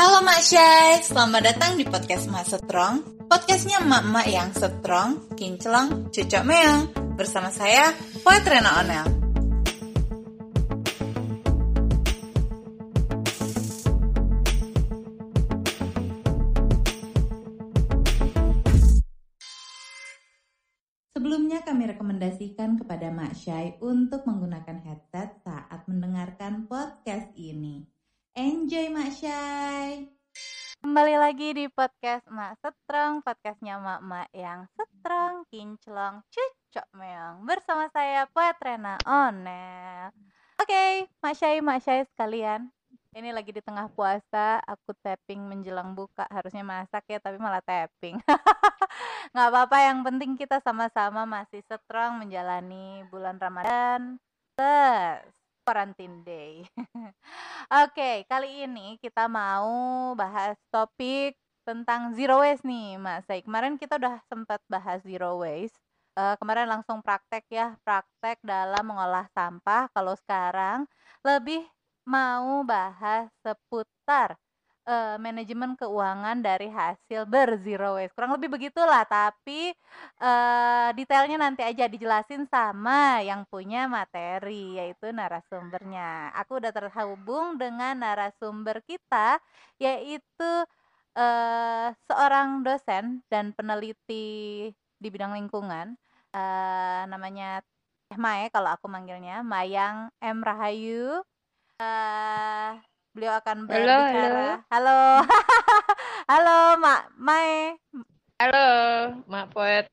Halo Mak Syai, selamat datang di podcast Mak Strong Podcastnya emak-emak yang strong, kinclong, cucok meong. Bersama saya, Poet Rena Onel. Sebelumnya kami rekomendasikan kepada Mak Syai untuk menggunakan headset saat mendengarkan podcast ini. Enjoy Mak Syai! Kembali lagi di podcast Mak Setrong, podcastnya Mak-Mak yang setrong, kinclong, cucok meong Bersama saya Poet Rena Onel. Oke, Mak Syai, Mak Syai sekalian. Ini lagi di tengah puasa, aku tapping menjelang buka. Harusnya masak ya, tapi malah tapping. Nggak apa-apa, yang penting kita sama-sama masih setrong menjalani bulan Ramadan. Plus quarantine day. Oke, kali ini kita mau bahas topik tentang zero waste nih, Mas. Kemarin kita udah sempat bahas zero waste. Uh, kemarin langsung praktek ya, praktek dalam mengolah sampah. Kalau sekarang lebih mau bahas seputar uh, manajemen keuangan dari hasil berzero waste. Kurang lebih begitulah, tapi uh, detailnya nanti aja dijelasin sama yang punya materi yaitu narasumbernya. Aku udah terhubung dengan narasumber kita yaitu uh, seorang dosen dan peneliti di bidang lingkungan. Uh, namanya Mae kalau aku manggilnya Mayang M Rahayu. Uh, beliau akan berbicara. Halo, halo, halo, Mak Mai. Halo, Mak Poet.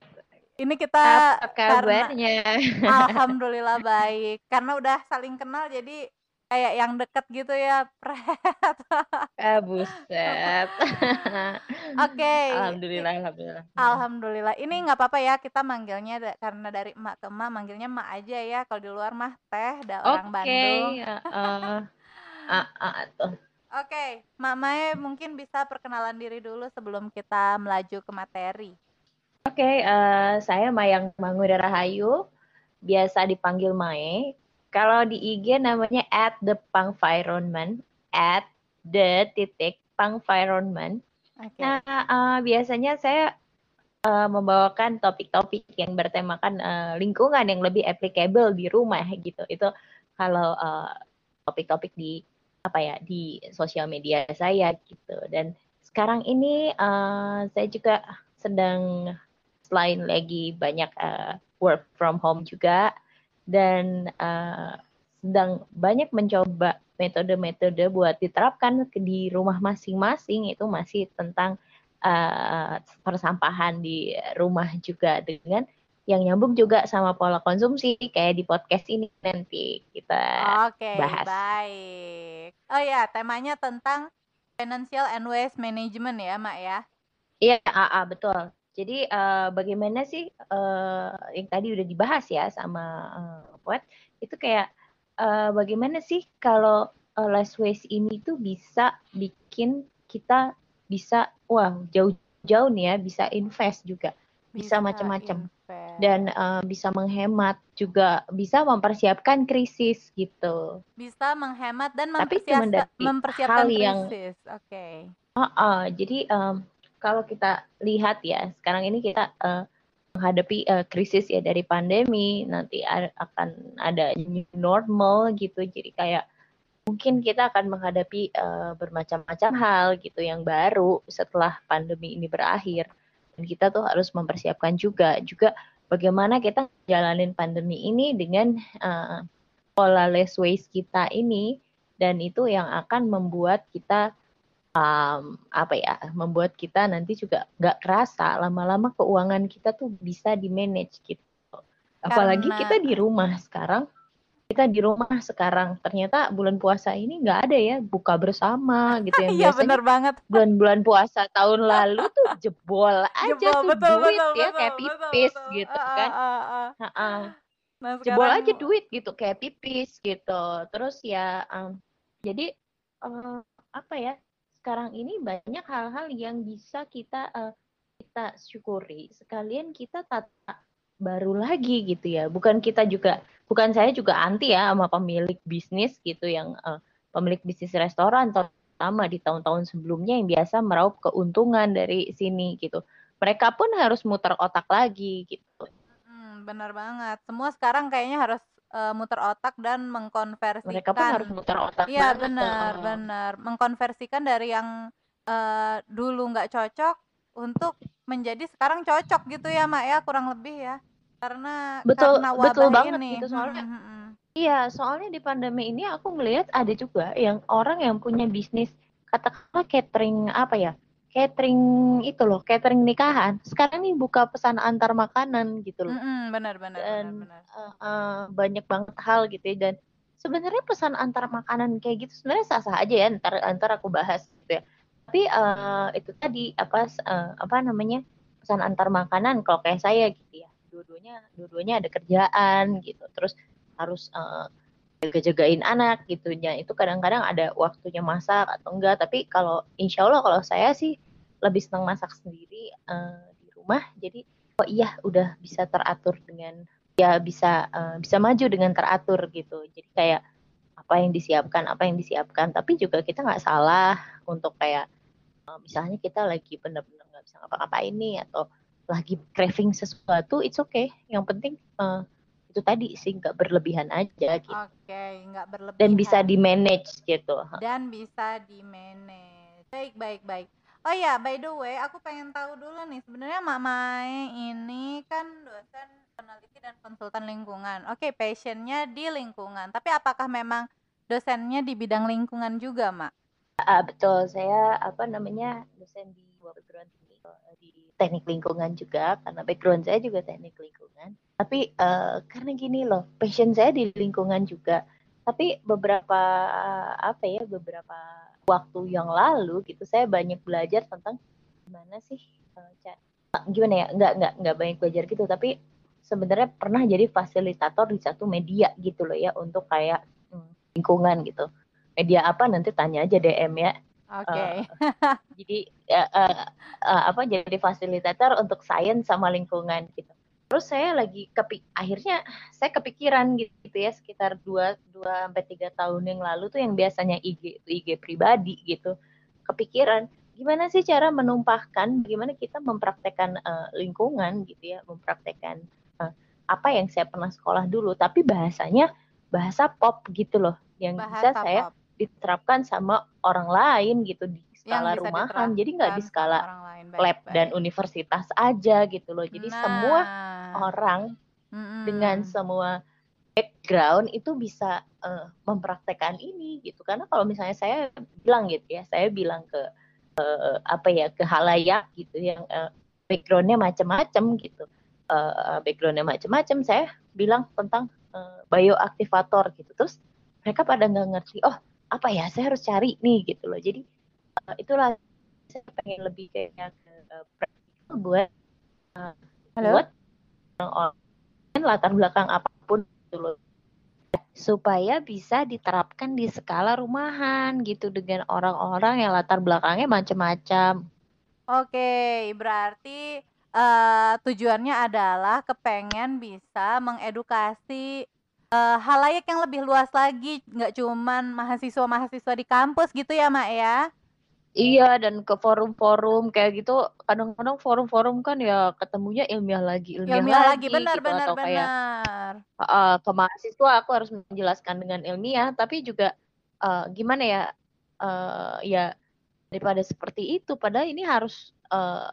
Ini kita apa kabarnya? Karena, Alhamdulillah baik. Karena udah saling kenal jadi kayak yang deket gitu ya, Pret. Ah, buset. Oke. Okay. Alhamdulillah, alhamdulillah. Alhamdulillah. Ini nggak apa-apa ya kita manggilnya karena dari emak ke emak manggilnya emak aja ya. Kalau di luar mah teh, ada orang okay. Bandung. Uh, ah, ah, tuh. Oke, okay. Mak Mae mungkin bisa perkenalan diri dulu sebelum kita melaju ke materi. Oke, okay, uh, saya Mayang Mangudara Rahayu, biasa dipanggil Mae. Kalau di IG namanya at the Pangfironment, at the titik Pangfironment. Okay. Nah, uh, biasanya saya uh, membawakan topik-topik yang bertemakan uh, lingkungan yang lebih applicable di rumah gitu. Itu kalau uh, topik-topik di apa ya di sosial media saya gitu. Dan sekarang ini uh, saya juga sedang selain lagi banyak uh, work from home juga. Dan uh, sedang banyak mencoba metode-metode buat diterapkan di rumah masing-masing. Itu masih tentang uh, persampahan di rumah juga dengan yang nyambung juga sama pola konsumsi kayak di podcast ini nanti kita Oke, bahas. baik. Oh ya, temanya tentang financial and waste management ya, Mak ya? Iya, AA, betul. Jadi uh, bagaimana sih uh, yang tadi udah dibahas ya sama uh, Poet, itu kayak uh, bagaimana sih kalau uh, less waste ini tuh bisa bikin kita bisa wah jauh-jauh nih ya bisa invest juga bisa, bisa macam-macam dan uh, bisa menghemat juga bisa mempersiapkan krisis gitu. Bisa menghemat dan mempersiap mempersiapkan hal yang, krisis. Oke. Okay. Uh, uh, jadi um, kalau kita lihat ya sekarang ini kita uh, menghadapi uh, krisis ya dari pandemi nanti akan ada new normal gitu jadi kayak mungkin kita akan menghadapi uh, bermacam-macam hal gitu yang baru setelah pandemi ini berakhir dan kita tuh harus mempersiapkan juga juga bagaimana kita jalanin pandemi ini dengan uh, pola less waste kita ini dan itu yang akan membuat kita um, apa ya membuat kita nanti juga nggak kerasa lama-lama keuangan kita tuh bisa di manage gitu. Apalagi Karena... kita di rumah sekarang kita di rumah sekarang ternyata bulan puasa ini nggak ada ya buka bersama gitu yang Iya benar banget. Bulan-bulan puasa tahun lalu tuh jebol aja jebol, tuh betul, duit betul, ya betul, kayak pipis betul, gitu uh, kan. Uh, uh, uh. Uh, Nah, jebol aja duit gitu kayak pipis gitu. Terus ya um, jadi uh, apa ya? Sekarang ini banyak hal-hal yang bisa kita uh, kita syukuri. Sekalian kita tata baru lagi gitu ya. Bukan kita juga, bukan saya juga anti ya sama pemilik bisnis gitu yang uh, pemilik bisnis restoran atau sama di tahun-tahun sebelumnya yang biasa meraup keuntungan dari sini gitu. Mereka pun harus muter otak lagi gitu. Hmm, benar banget. Semua sekarang kayaknya harus uh, muter otak dan mengkonversikan. Mereka pun harus muter otak. Iya benar, benar. Mengkonversikan dari yang uh, dulu nggak cocok untuk menjadi sekarang cocok gitu ya, Mak ya, kurang lebih ya. Karena betul, karena wabah betul banget ini. gitu soalnya. Hmm, hmm, hmm. Iya, soalnya di pandemi ini aku melihat ada juga yang orang yang punya bisnis katakanlah catering apa ya? Catering itu loh, catering nikahan. Sekarang ini buka pesan antar makanan gitu loh. Mm -hmm, benar benar dan benar, benar. Uh, uh, banyak banget hal gitu ya dan sebenarnya pesan antar makanan kayak gitu sebenarnya sah-sah aja ya ntar antar aku bahas gitu ya. Tapi uh, itu tadi apa uh, apa namanya? pesan antar makanan kalau kayak saya gitu ya. Dua-duanya dua-duanya ada kerjaan gitu. Terus harus uh, jaga-jagain anak gitu ya itu kadang-kadang ada waktunya masak atau enggak tapi kalau insya Allah kalau saya sih lebih senang masak sendiri uh, di rumah jadi oh iya udah bisa teratur dengan ya bisa uh, bisa maju dengan teratur gitu jadi kayak apa yang disiapkan apa yang disiapkan tapi juga kita nggak salah untuk kayak misalnya kita lagi benar-benar nggak bisa ngapa-ngapain nih atau lagi craving sesuatu it's okay yang penting uh, itu tadi sih nggak berlebihan aja gitu. Oke, okay, nggak berlebihan. Dan bisa di manage gitu. Dan bisa di manage. Baik, baik, baik. Oh ya, by the way, aku pengen tahu dulu nih, sebenarnya Mak Mai ini kan dosen peneliti dan konsultan lingkungan. Oke, okay, passionnya di lingkungan. Tapi apakah memang dosennya di bidang lingkungan juga, Mak? Uh, betul, saya apa namanya dosen di perguruan tinggi di teknik lingkungan juga karena background saya juga teknik lingkungan. Tapi uh, karena gini loh, passion saya di lingkungan juga. Tapi beberapa apa ya, beberapa waktu yang lalu gitu saya banyak belajar tentang gimana sih uh, gimana ya, nggak nggak nggak banyak belajar gitu, tapi sebenarnya pernah jadi fasilitator di satu media gitu loh ya untuk kayak hmm, lingkungan gitu. Media apa nanti tanya aja DM ya. Oke. Okay. Uh, jadi uh, uh, uh, apa jadi fasilitator untuk sains sama lingkungan gitu. Terus saya lagi kepik akhirnya saya kepikiran gitu ya sekitar 2 2 sampai 3 tahun yang lalu tuh yang biasanya IG IG pribadi gitu. Kepikiran gimana sih cara menumpahkan gimana kita mempraktekkan uh, lingkungan gitu ya, mempraktekkan uh, apa yang saya pernah sekolah dulu tapi bahasanya bahasa pop gitu loh yang bahasa bisa saya pop diterapkan sama orang lain gitu di skala rumahan jadi nggak di skala baik, lab baik. dan universitas aja gitu loh jadi nah. semua orang mm-hmm. dengan semua background itu bisa uh, mempraktekkan ini gitu karena kalau misalnya saya bilang gitu ya saya bilang ke uh, apa ya ke halayak gitu yang uh, backgroundnya macam-macam gitu uh, backgroundnya macam-macam saya bilang tentang uh, bioaktivator gitu terus mereka pada nggak ngerti oh apa ya saya harus cari nih gitu loh. Jadi uh, itulah saya pengen lebih kayak uh, buat uh, buat orang latar belakang apa pun gitu loh. Supaya bisa diterapkan di skala rumahan gitu dengan orang-orang yang latar belakangnya macam-macam. Oke, berarti uh, tujuannya adalah kepengen bisa mengedukasi uh, halayak yang lebih luas lagi, nggak cuman mahasiswa-mahasiswa di kampus gitu ya, Mak ya? Iya, dan ke forum-forum kayak gitu, kadang-kadang forum-forum kan ya ketemunya ilmiah lagi, ilmiah, ilmiah lagi, lagi benar, gitu. benar, Atau kayak uh, ke mahasiswa aku harus menjelaskan dengan ilmiah, tapi juga uh, gimana ya, uh, ya daripada seperti itu, padahal ini harus uh,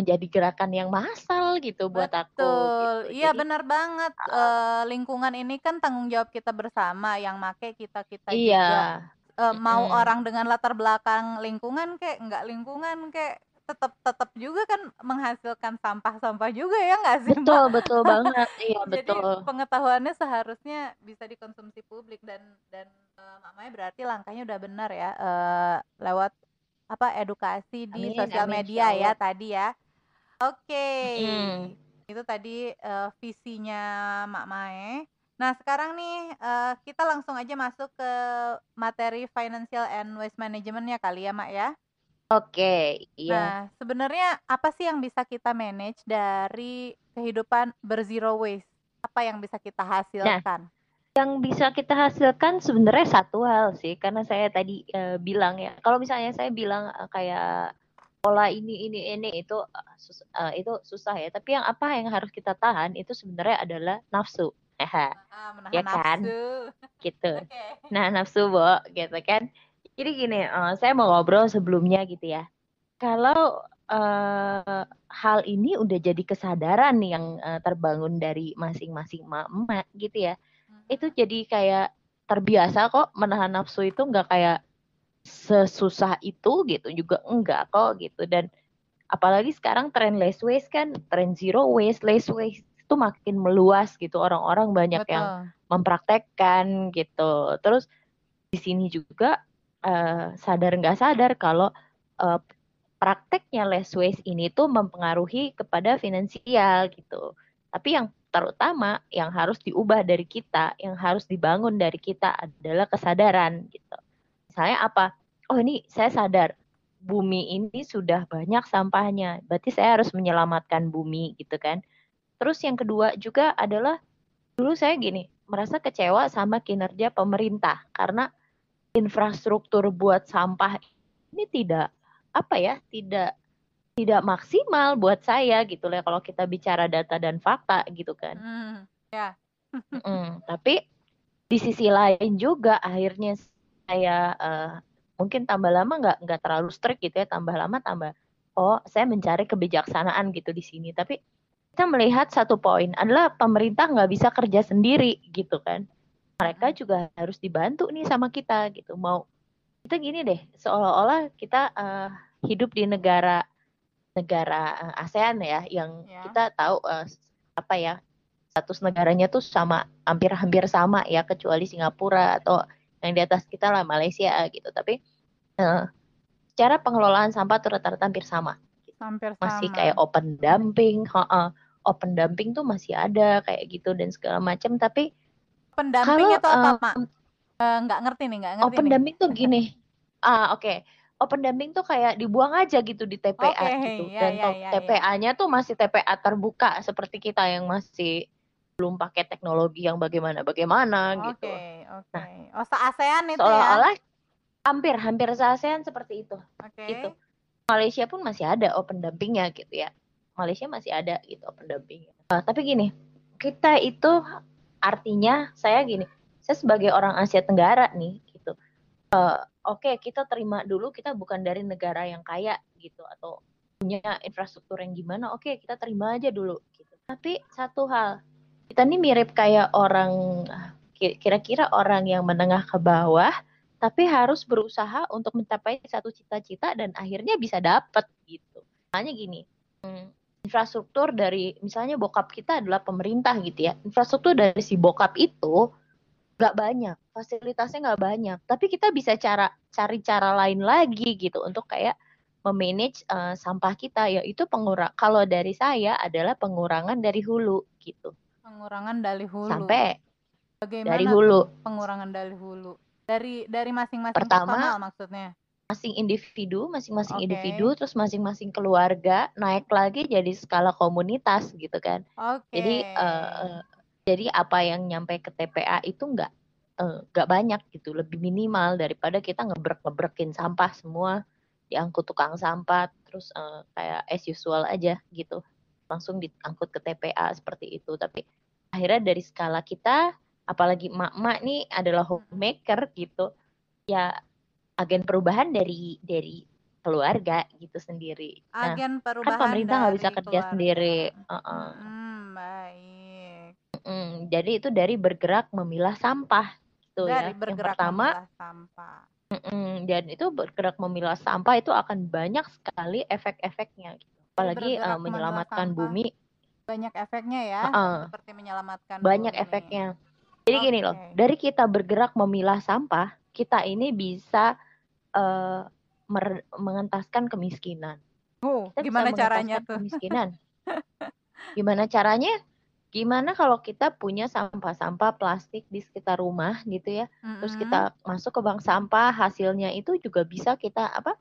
menjadi gerakan yang massal gitu buat Betul. aku. Gitu. Iya benar banget. Uh, lingkungan ini kan tanggung jawab kita bersama yang make kita kita iya. juga. Uh, mau mm. orang dengan latar belakang lingkungan kayak nggak lingkungan kayak tetap tetap juga kan menghasilkan sampah-sampah juga ya nggak sih betul Mbak? betul banget iya Jadi betul pengetahuannya seharusnya bisa dikonsumsi publik dan dan uh, mamanya berarti langkahnya udah benar ya uh, lewat apa edukasi di sosial amin, media ya tadi ya Oke. Mm. Itu tadi uh, visinya Mak Mae. Nah, sekarang nih uh, kita langsung aja masuk ke materi financial and waste management ya kali ya, Mak ya. Oke, iya. Nah, sebenarnya apa sih yang bisa kita manage dari kehidupan berzero waste? Apa yang bisa kita nah, hasilkan? Yang bisa kita hasilkan sebenarnya satu hal sih, karena saya tadi uh, bilang ya, kalau misalnya saya bilang uh, kayak pola ini ini ini itu uh, uh, itu susah ya. Tapi yang apa yang harus kita tahan itu sebenarnya adalah nafsu. Ah, ya kan? nafsu. Gitu. Okay. Nah, nafsu, Bo, gitu kan. Jadi gini, uh, saya mau ngobrol sebelumnya gitu ya. Kalau uh, hal ini udah jadi kesadaran yang uh, terbangun dari masing-masing emak gitu ya. Itu jadi kayak terbiasa kok menahan nafsu itu nggak kayak sesusah itu gitu juga enggak kok gitu. Dan apalagi sekarang tren less waste kan tren zero waste less waste itu makin meluas gitu. Orang-orang banyak Betul. yang mempraktekkan gitu. Terus di sini juga uh, sadar nggak sadar kalau uh, prakteknya less waste ini tuh mempengaruhi kepada finansial gitu. Tapi yang terutama yang harus diubah dari kita yang harus dibangun dari kita adalah kesadaran gitu misalnya apa oh ini saya sadar bumi ini sudah banyak sampahnya berarti saya harus menyelamatkan bumi gitu kan Terus yang kedua juga adalah dulu saya gini, merasa kecewa sama kinerja pemerintah karena infrastruktur buat sampah ini tidak apa ya, tidak tidak maksimal buat saya gitu lah kalau kita bicara data dan fakta gitu kan. Mm, ya. mm, tapi di sisi lain juga akhirnya saya uh, mungkin tambah lama nggak nggak terlalu strict gitu ya, tambah lama tambah oh saya mencari kebijaksanaan gitu di sini. Tapi kita melihat satu poin adalah pemerintah nggak bisa kerja sendiri gitu kan mereka juga harus dibantu nih sama kita gitu mau kita gini deh seolah-olah kita uh, hidup di negara negara uh, ASEAN ya yang ya. kita tahu uh, apa ya status negaranya tuh sama hampir-hampir sama ya kecuali Singapura atau yang di atas kita lah Malaysia gitu tapi uh, cara pengelolaan sampah tuh rata-rata hampir sama hampir masih sama. kayak open dumping, uh, open dumping tuh masih ada kayak gitu dan segala macam. Tapi open dumping itu apa, Mak? Uh, nggak ngerti nih, nggak ngerti. Open nih. dumping tuh gini. ah, oke. Okay. Open dumping tuh kayak dibuang aja gitu di TPA okay, gitu. Ya, dan ya, ya, TPA-nya ya. tuh masih TPA terbuka seperti kita yang masih belum pakai teknologi yang bagaimana bagaimana okay, gitu. Oke, oke. Okay. Oh, se-ASEAN itu seolah-olah ya? hampir hampir se-ASEAN seperti itu. Oke. Okay. Gitu. Malaysia pun masih ada open dumpingnya gitu ya. Malaysia masih ada gitu open dumping. Uh, tapi gini, kita itu artinya saya gini, saya sebagai orang Asia Tenggara nih gitu. Uh, Oke, okay, kita terima dulu kita bukan dari negara yang kaya gitu atau punya infrastruktur yang gimana. Oke, okay, kita terima aja dulu gitu. Tapi satu hal, kita ini mirip kayak orang kira-kira orang yang menengah ke bawah tapi harus berusaha untuk mencapai satu cita-cita dan akhirnya bisa dapet gitu. Hanya gini, hmm, infrastruktur dari misalnya bokap kita adalah pemerintah gitu ya. Infrastruktur dari si bokap itu nggak banyak, fasilitasnya nggak banyak. Tapi kita bisa cara cari cara lain lagi gitu untuk kayak memanage uh, sampah kita yaitu pengurang. Kalau dari saya adalah pengurangan dari hulu gitu. Pengurangan dari hulu. Sampai Bagaimana dari hulu. Pengurangan dari hulu dari dari masing-masing Pertama, personal maksudnya. Masing individu, masing-masing okay. individu, terus masing-masing keluarga naik lagi jadi skala komunitas gitu kan. Okay. Jadi uh, jadi apa yang nyampe ke TPA itu enggak nggak uh, banyak gitu, lebih minimal daripada kita ngebrek-ngebrekin sampah semua diangkut tukang sampah, terus uh, kayak as usual aja gitu, langsung diangkut ke TPA seperti itu. Tapi akhirnya dari skala kita apalagi emak-emak nih adalah homemaker gitu ya agen perubahan dari dari keluarga gitu sendiri. Nah, agen perubahan kan pemerintah nggak bisa kerja keluarga. sendiri. Uh -uh. Hmm, baik. Mm, jadi itu dari bergerak memilah sampah gitu dari ya. Bergerak Yang pertama, memilah sampah. Mm, dan itu bergerak memilah sampah itu akan banyak sekali efek-efeknya. Gitu. Apalagi uh, menyelamatkan bumi. Banyak efeknya ya. Uh -uh. Seperti menyelamatkan. Banyak bumi. efeknya jadi okay. gini loh, dari kita bergerak memilah sampah, kita ini bisa uh, mengentaskan kemiskinan. Oh, kita gimana caranya tuh? Kemiskinan. gimana caranya? Gimana kalau kita punya sampah-sampah plastik di sekitar rumah gitu ya, mm-hmm. terus kita masuk ke bank sampah, hasilnya itu juga bisa kita apa?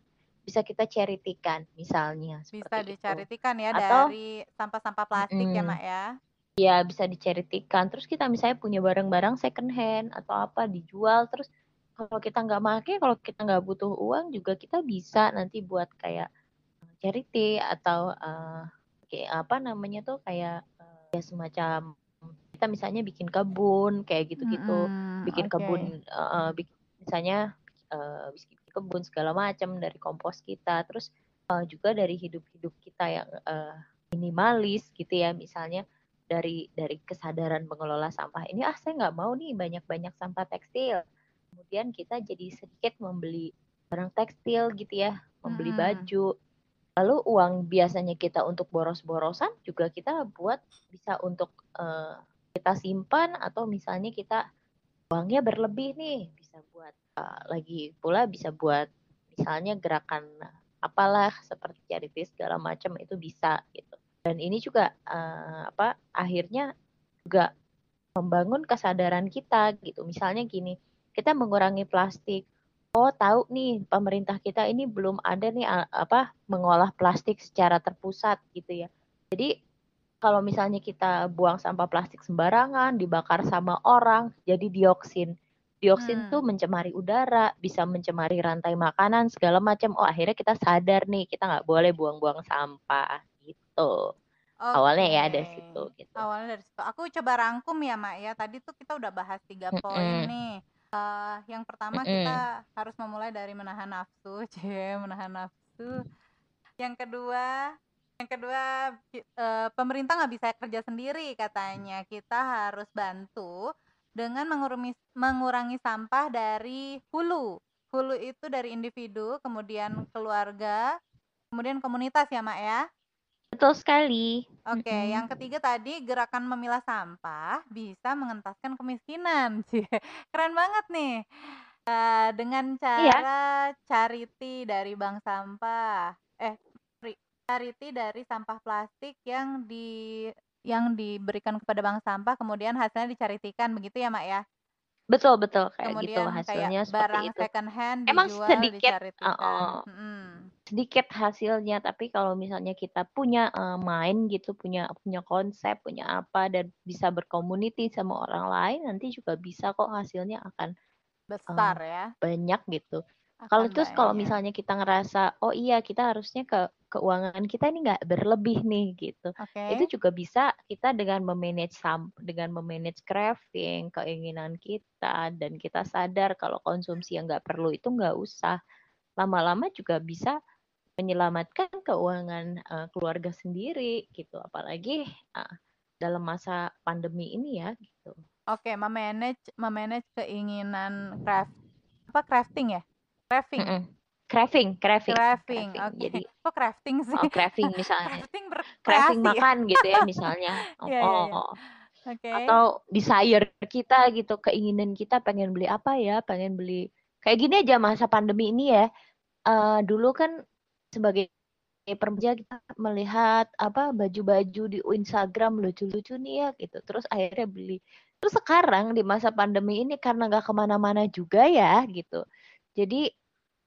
Bisa kita charity misalnya. Bisa dicaritikan ya Atau, dari sampah-sampah plastik mm, ya mak ya? ya bisa diceritikan terus kita misalnya punya barang-barang second hand atau apa dijual terus kalau kita nggak make kalau kita nggak butuh uang juga kita bisa nanti buat kayak charity atau uh, kayak apa namanya tuh kayak uh, ya semacam kita misalnya bikin kebun kayak gitu-gitu Mm-mm, bikin oke. kebun uh, bikin, misalnya uh, kebun segala macam dari kompos kita. Terus uh, juga dari hidup-hidup kita yang uh, minimalis gitu ya. Misalnya dari dari kesadaran mengelola sampah ini ah saya nggak mau nih banyak-banyak sampah tekstil. Kemudian kita jadi sedikit membeli barang tekstil gitu ya membeli Mm-mm. baju. Lalu uang biasanya kita untuk boros-borosan juga kita buat bisa untuk eh, kita simpan atau misalnya kita uangnya berlebih nih bisa buat eh, lagi pula bisa buat misalnya gerakan apalah seperti charity segala macam itu bisa gitu. Dan ini juga eh, apa akhirnya juga membangun kesadaran kita gitu. Misalnya gini kita mengurangi plastik. Oh tahu nih pemerintah kita ini belum ada nih apa mengolah plastik secara terpusat gitu ya. Jadi kalau misalnya kita buang sampah plastik sembarangan dibakar sama orang jadi dioksin dioksin Hmm. tuh mencemari udara bisa mencemari rantai makanan segala macam oh akhirnya kita sadar nih kita nggak boleh buang-buang sampah gitu awalnya ya dari situ gitu Awalnya dari situ. Aku coba rangkum ya, Mak ya. Tadi tuh kita udah bahas tiga Mm-mm. poin nih. Eh, yang pertama Mm-mm. kita harus memulai dari menahan nafsu, cie, menahan nafsu. Yang kedua, yang kedua eh, pemerintah nggak bisa kerja sendiri katanya. Kita harus bantu dengan mengurangi mengurangi sampah dari hulu. Hulu itu dari individu, kemudian keluarga, kemudian komunitas ya, Mak ya. betul sekali Oke, Mm-mm. yang ketiga tadi gerakan memilah sampah bisa mengentaskan kemiskinan. Keren banget nih. Eh, dengan Iya. cara charity dari bank sampah. Eh, charity dari sampah plastik yang di yang diberikan kepada bank sampah kemudian hasilnya dicaritikan begitu ya, Mak ya. betul betul kayak gitu Kemudian hasilnya kayak seperti barang itu second hand Emang dijual sedikit, dicaritikan. uh-uh. Mm-mm. sedikit hasilnya tapi kalau misalnya kita punya eh, main gitu punya punya konsep punya apa dan bisa berkomuniti sama orang lain nanti juga bisa kok hasilnya akan Besar ya. banyak gitu kalau terus kalau misalnya kita ngerasa oh iya kita harusnya ke keuangan kita ini nggak berlebih nih gitu Oke. itu juga bisa kita dengan memanage sam dengan memanage craving keinginan kita dan kita sadar kalau konsumsi yang nggak perlu itu nggak usah lama-lama juga bisa menyelamatkan keuangan eh, keluarga sendiri gitu apalagi eh, dalam masa pandemi ini ya gitu Oke, memanage memanage keinginan craft apa crafting ya? Crafting. Mm-mm. Craving craving Crafting. craving. Oke. jadi Kok crafting sih? oh, craving misalnya crafting craving ya? makan gitu ya misalnya oh, Iya, iya, iya. oh. Oke. atau desire kita gitu keinginan kita pengen beli apa ya pengen beli kayak gini aja masa pandemi ini ya eh, dulu kan sebagai perempuan kita melihat apa baju-baju di Instagram lucu-lucu nih ya gitu terus akhirnya beli terus sekarang di masa pandemi ini karena nggak ke mana-mana juga ya gitu jadi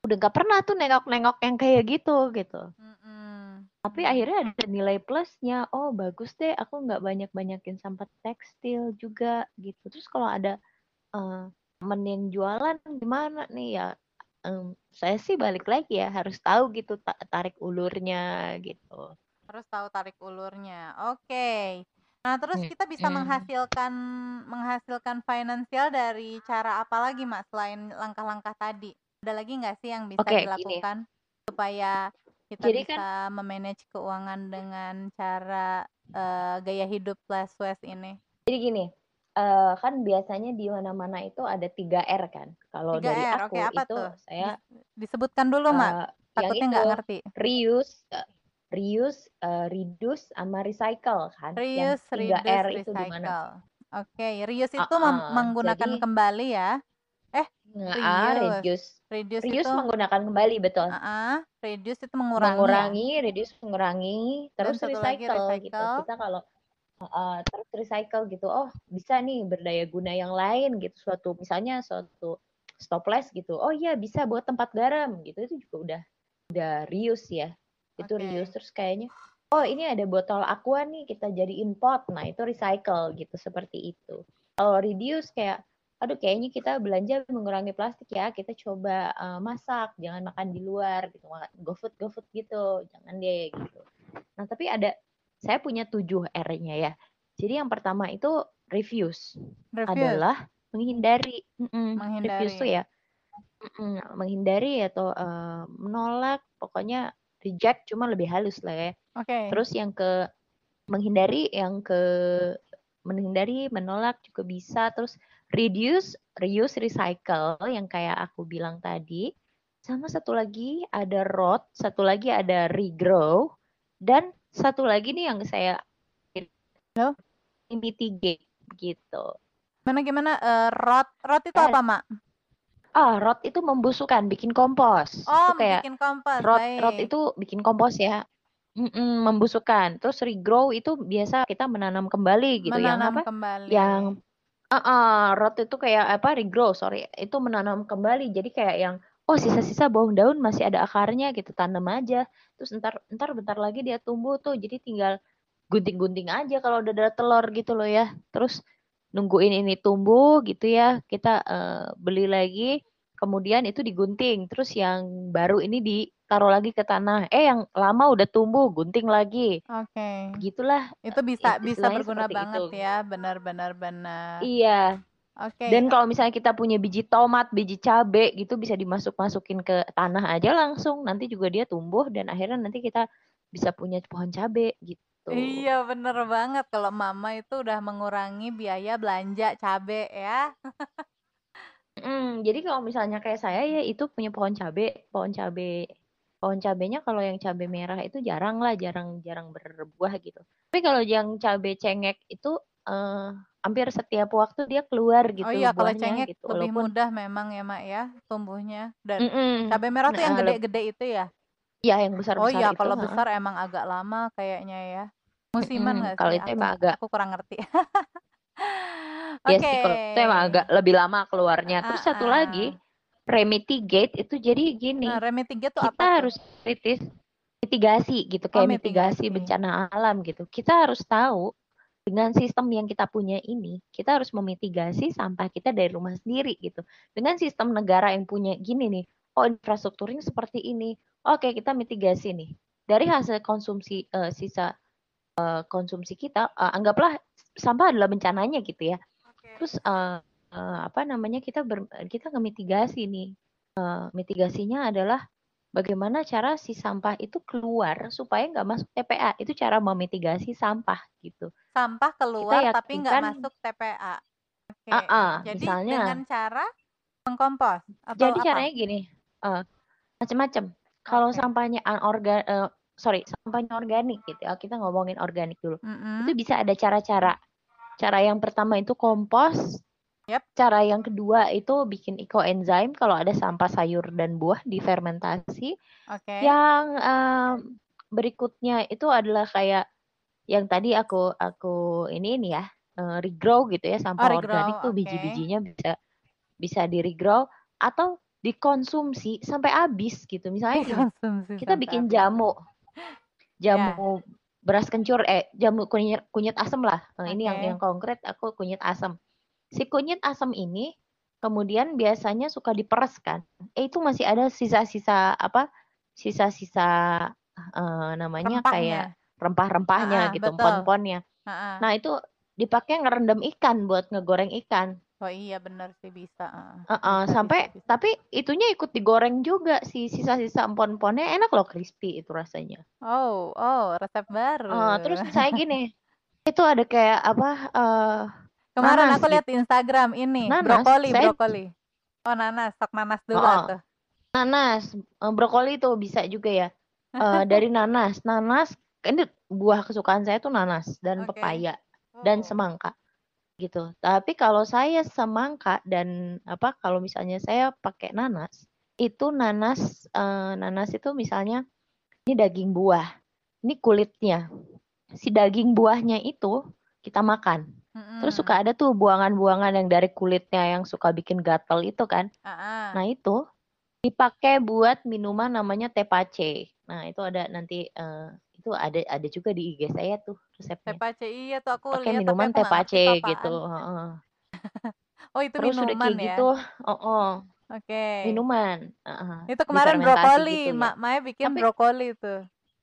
udah nggak pernah tuh nengok-nengok yang kayak gitu gitu Mm-mm. tapi akhirnya ada nilai plusnya oh bagus deh aku nggak banyak-banyakin sampah tekstil juga gitu terus kalau ada eh, temen yang jualan gimana nih ya em, saya sih balik lagi ya harus tahu gitu ta- tarik ulurnya gitu Harus tahu tarik ulurnya. Oke. Nah, terus Hmm, kita bisa hmm. menghasilkan menghasilkan finansial dari cara apa lagi, Mak, selain langkah-langkah tadi? Ada lagi nggak sih yang bisa gini. dilakukan supaya kita Jadi kan bisa memanage keuangan dengan cara eh, gaya hidup plus waste ini? jadi gini eh, kan biasanya di mana-mana itu ada 3 R kan kalau 3 dari aku oke apa itu tuh? saya Dis- disebutkan dulu, Mak. eh, yang Takutnya nggak ngerti. reuse reuse eh, reduce sama recycle kan yang Reuse, 3 reduce, R itu di mana recycle. Oke, reuse itu mem- ah, menggunakan jadi kembali ya. Nge- ah, Reuse. reduce. Reduce Reuse itu menggunakan kembali betul. ah, ah, reduce itu mengurangi ya. Mengurangi, reduce mengurangi, terus satu lagi recycle, gitu. recycle. Kita kalau uh, terus recycle gitu, oh bisa nih berdaya guna yang lain gitu. Suatu misalnya suatu stopless gitu, oh iya bisa buat tempat garam gitu. Itu juga udah udah reuse ya. Itu Oke. reuse terus kayaknya oh ini ada botol aqua nih kita jadiin pot nah itu recycle gitu seperti itu kalau reduce kayak aduh kayaknya kita belanja mengurangi plastik ya kita coba uh, masak jangan makan di luar gitu. Go food go food gitu. Jangan deh gitu. Nah tapi ada saya punya tujuh R-nya ya. Jadi yang pertama itu refuse, refuse. adalah menghindari, mm -mm, menghindari. refuse tuh ya. -mm, menghindari atau uh, menolak pokoknya reject cuma lebih halus lah ya. Okay. terus yang ke menghindari yang ke menghindari menolak juga bisa. Terus reduce, reuse, recycle yang kayak aku bilang tadi. Sama satu lagi ada rot, satu lagi ada regrow, dan satu lagi nih yang saya Halo? mitigate gitu. Mana gimana uh, rot? Rot itu apa, Mak? Ah, rot itu membusukkan, bikin kompos. Oh, itu kayak bikin kompos. Rot, baik. rot itu bikin kompos ya. Mm-mm, membusukkan. Terus regrow itu biasa kita menanam kembali gitu. Menanam yang apa? kembali. Yang uh, rot itu kayak apa regrow sorry itu menanam kembali. Jadi kayak yang oh sisa-sisa bawang daun masih ada akarnya gitu tanam aja. Terus ntar ntar bentar lagi dia tumbuh tuh jadi tinggal gunting-gunting aja kalau udah ada telur gitu loh ya. Terus nungguin ini tumbuh gitu ya kita uh, beli lagi kemudian itu digunting. Terus yang baru ini di taruh lagi ke tanah. Eh yang lama udah tumbuh, gunting lagi. Oke. Okay. Begitulah. Itu bisa bisa berguna banget itu. ya, benar-benar benar. Iya. Oke. Okay. Dan kalau misalnya kita punya biji tomat, biji cabe gitu bisa dimasuk-masukin ke tanah aja langsung. Nanti juga dia tumbuh dan akhirnya nanti kita bisa punya pohon cabe gitu. Iya bener banget kalau mama itu udah mengurangi biaya belanja cabe ya. Hmm, jadi kalau misalnya kayak saya ya itu punya pohon cabe, pohon cabe pohon cabenya kalau yang cabe merah itu jarang lah, jarang-jarang berbuah gitu. Tapi kalau yang cabe cengek itu uh, hampir setiap waktu dia keluar gitu. Oh iya, kalau cengek gitu. lebih Walaupun, mudah memang ya mak ya tumbuhnya. Dan mm -mm. cabe merah tuh yang gede-gede itu ya? Iya, yang besar-besar. Oh iya, kalau besar emang agak lama kayaknya ya. Musiman nggak mm -hmm. Kalau itu emang agak. Aku kurang ngerti. Iya okay. sih, kalau itu emang agak lebih lama keluarnya. Terus uh, uh. satu lagi, remitigate itu jadi gini. Nah, remitigate itu kita apa? harus kritis mitigasi gitu kayak oh, mitigasi. mitigasi bencana alam gitu. Kita harus tahu dengan sistem yang kita punya ini, kita harus memitigasi sampah kita dari rumah sendiri gitu. Dengan sistem negara yang punya gini nih, oh infrastrukturnya seperti ini. Oke, kita mitigasi nih. Dari hasil konsumsi uh, sisa uh, konsumsi kita, uh, anggaplah sampah adalah bencananya gitu ya. Okay. Terus uh, uh, apa namanya kita ber, kita ngemitigasi nih. Uh, mitigasinya adalah bagaimana cara si sampah itu keluar supaya nggak masuk TPA. Itu cara memitigasi sampah gitu. Sampah keluar tapi nggak masuk TPA. Okay. Uh -uh, Jadi misalnya dengan cara mengkompos atau Jadi apa? caranya gini, uh, macam-macam. Kalau okay. sampahnya anorgan uh, sorry, sampahnya organik gitu ya. Kita ngomongin organik dulu. Mm -hmm. Itu bisa ada cara-cara. Cara yang pertama itu kompos, Yep. Cara yang kedua itu bikin ekoenzim kalau ada sampah sayur dan buah difermentasi. Okay. Yang um, berikutnya itu adalah kayak yang tadi aku aku ini ini ya uh, regrow gitu ya sampah oh, organik tuh okay. biji-bijinya bisa bisa di regrow atau dikonsumsi sampai habis gitu. Misalnya gini, kita bikin jamu. Jamu yeah. beras kencur eh jamu kunyit kunyit asam lah. Okay. Ini yang yang konkret aku kunyit asam si kunyit asam ini kemudian biasanya suka diperes kan. Eh itu masih ada sisa-sisa apa? Sisa-sisa uh, namanya Rempahnya. kayak rempah-rempahnya uh, gitu, pon-ponnya. Uh, Nah, itu dipakai ngerendam ikan buat ngegoreng ikan. Oh iya benar sih bisa. Uh, uh, sampai bisa, bisa. tapi itunya ikut digoreng juga si sisa-sisa empon-ponnya enak loh crispy itu rasanya. Oh, oh, resep baru. Uh, terus saya gini, itu ada kayak apa uh, Kemarin nanas, aku lihat di Instagram ini nanas, brokoli, saya... brokoli. Oh nanas, stok nanas dulu oh, tuh. Nanas, eh, brokoli tuh bisa juga ya. Uh, dari nanas, nanas ini buah kesukaan saya tuh nanas dan okay. pepaya oh. dan semangka gitu. Tapi kalau saya semangka dan apa kalau misalnya saya pakai nanas, itu nanas uh, nanas itu misalnya ini daging buah, ini kulitnya. Si daging buahnya itu kita makan Terus suka ada tuh buangan-buangan yang dari kulitnya yang suka bikin gatel itu kan. Uh-uh. Nah itu dipakai buat minuman namanya tepache. Nah itu ada nanti uh, itu ada ada juga di IG saya tuh resepnya. Tepace iya tuh aku Pakai lihat tapi minuman aku tepace itu gitu. heeh. Oh itu Terus udah minuman kayak ya. gitu, heeh, Oke. minuman. heeh, Itu kemarin brokoli, gitu ya. Mak Maya bikin Tapi brokoli tuh.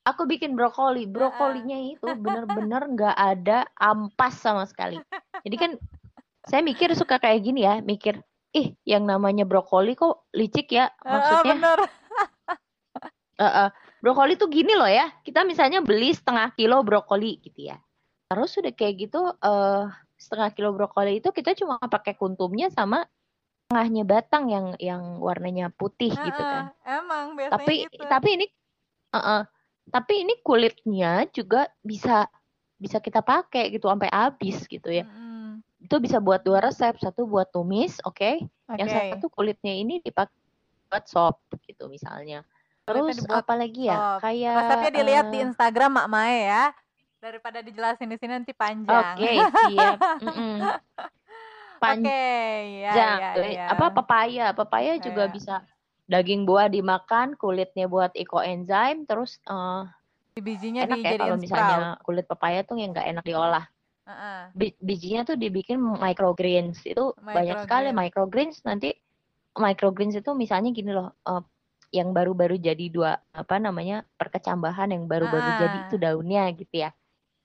Aku bikin brokoli. Brokolinya itu bener-bener nggak ada ampas sama sekali. Jadi kan saya mikir suka kayak gini ya, mikir, ih yang namanya brokoli kok licik ya. Maksudnya bener. Heeh. brokoli tuh gini loh ya. Kita misalnya beli setengah kilo brokoli gitu ya. Terus udah kayak gitu eh setengah kilo brokoli itu kita cuma pakai kuntumnya sama tengahnya batang yang yang warnanya putih gitu kan. Emang biasanya Tapi gitu. tapi ini heeh. Tapi ini kulitnya juga bisa bisa kita pakai gitu sampai habis gitu ya. Mm-mm. Itu bisa buat dua resep, satu buat tumis, oke. Yang Oke. satu kulitnya ini dipakai buat sop gitu misalnya. Terus dibuat apa lagi ya? sop. Kayak Resepnya dilihat di eh, Instagram Mak Maya ya. Daripada dijelasin di sini nanti panjang. Oke, siap. Mm-mm. Oke, ya Panjang. ya Eh, ya. Apa papaya? Papaya juga Papaya. bisa daging buah dimakan, kulitnya buat ekoenzim, terus eh, Di bijinya enak ya kalau misalnya sprout. kulit papaya tuh yang nggak enak diolah. Bi- bijinya tuh dibikin microgreens. Itu banyak sekali Microgreens. Nanti microgreens itu misalnya gini loh, eh, yang baru-baru jadi dua apa namanya perkecambahan yang baru-baru jadi Ah. itu daunnya gitu ya.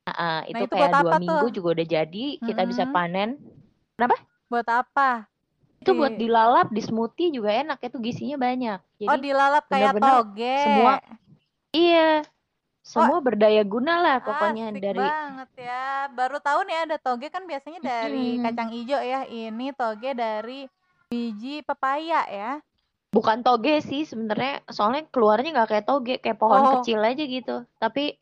Ah, itu itu kayak dua minggu tuh? juga udah jadi, kita bisa Mm-mm. panen. Buat apa? Itu buat Di- dilalap di smoothie juga enak, itu gizinya banyak. Oh, Jadi dilalap kayak bener-bener toge. semua iya, semua berdaya guna lah pokoknya Asik dari banget ya. Baru tahu nih ada toge kan biasanya dari Mm-mm. kacang ijo ya. Ini toge dari biji pepaya ya. bukan toge sih sebenarnya, soalnya keluarnya nggak kayak toge, kayak pohon Oh. kecil aja gitu. Tapi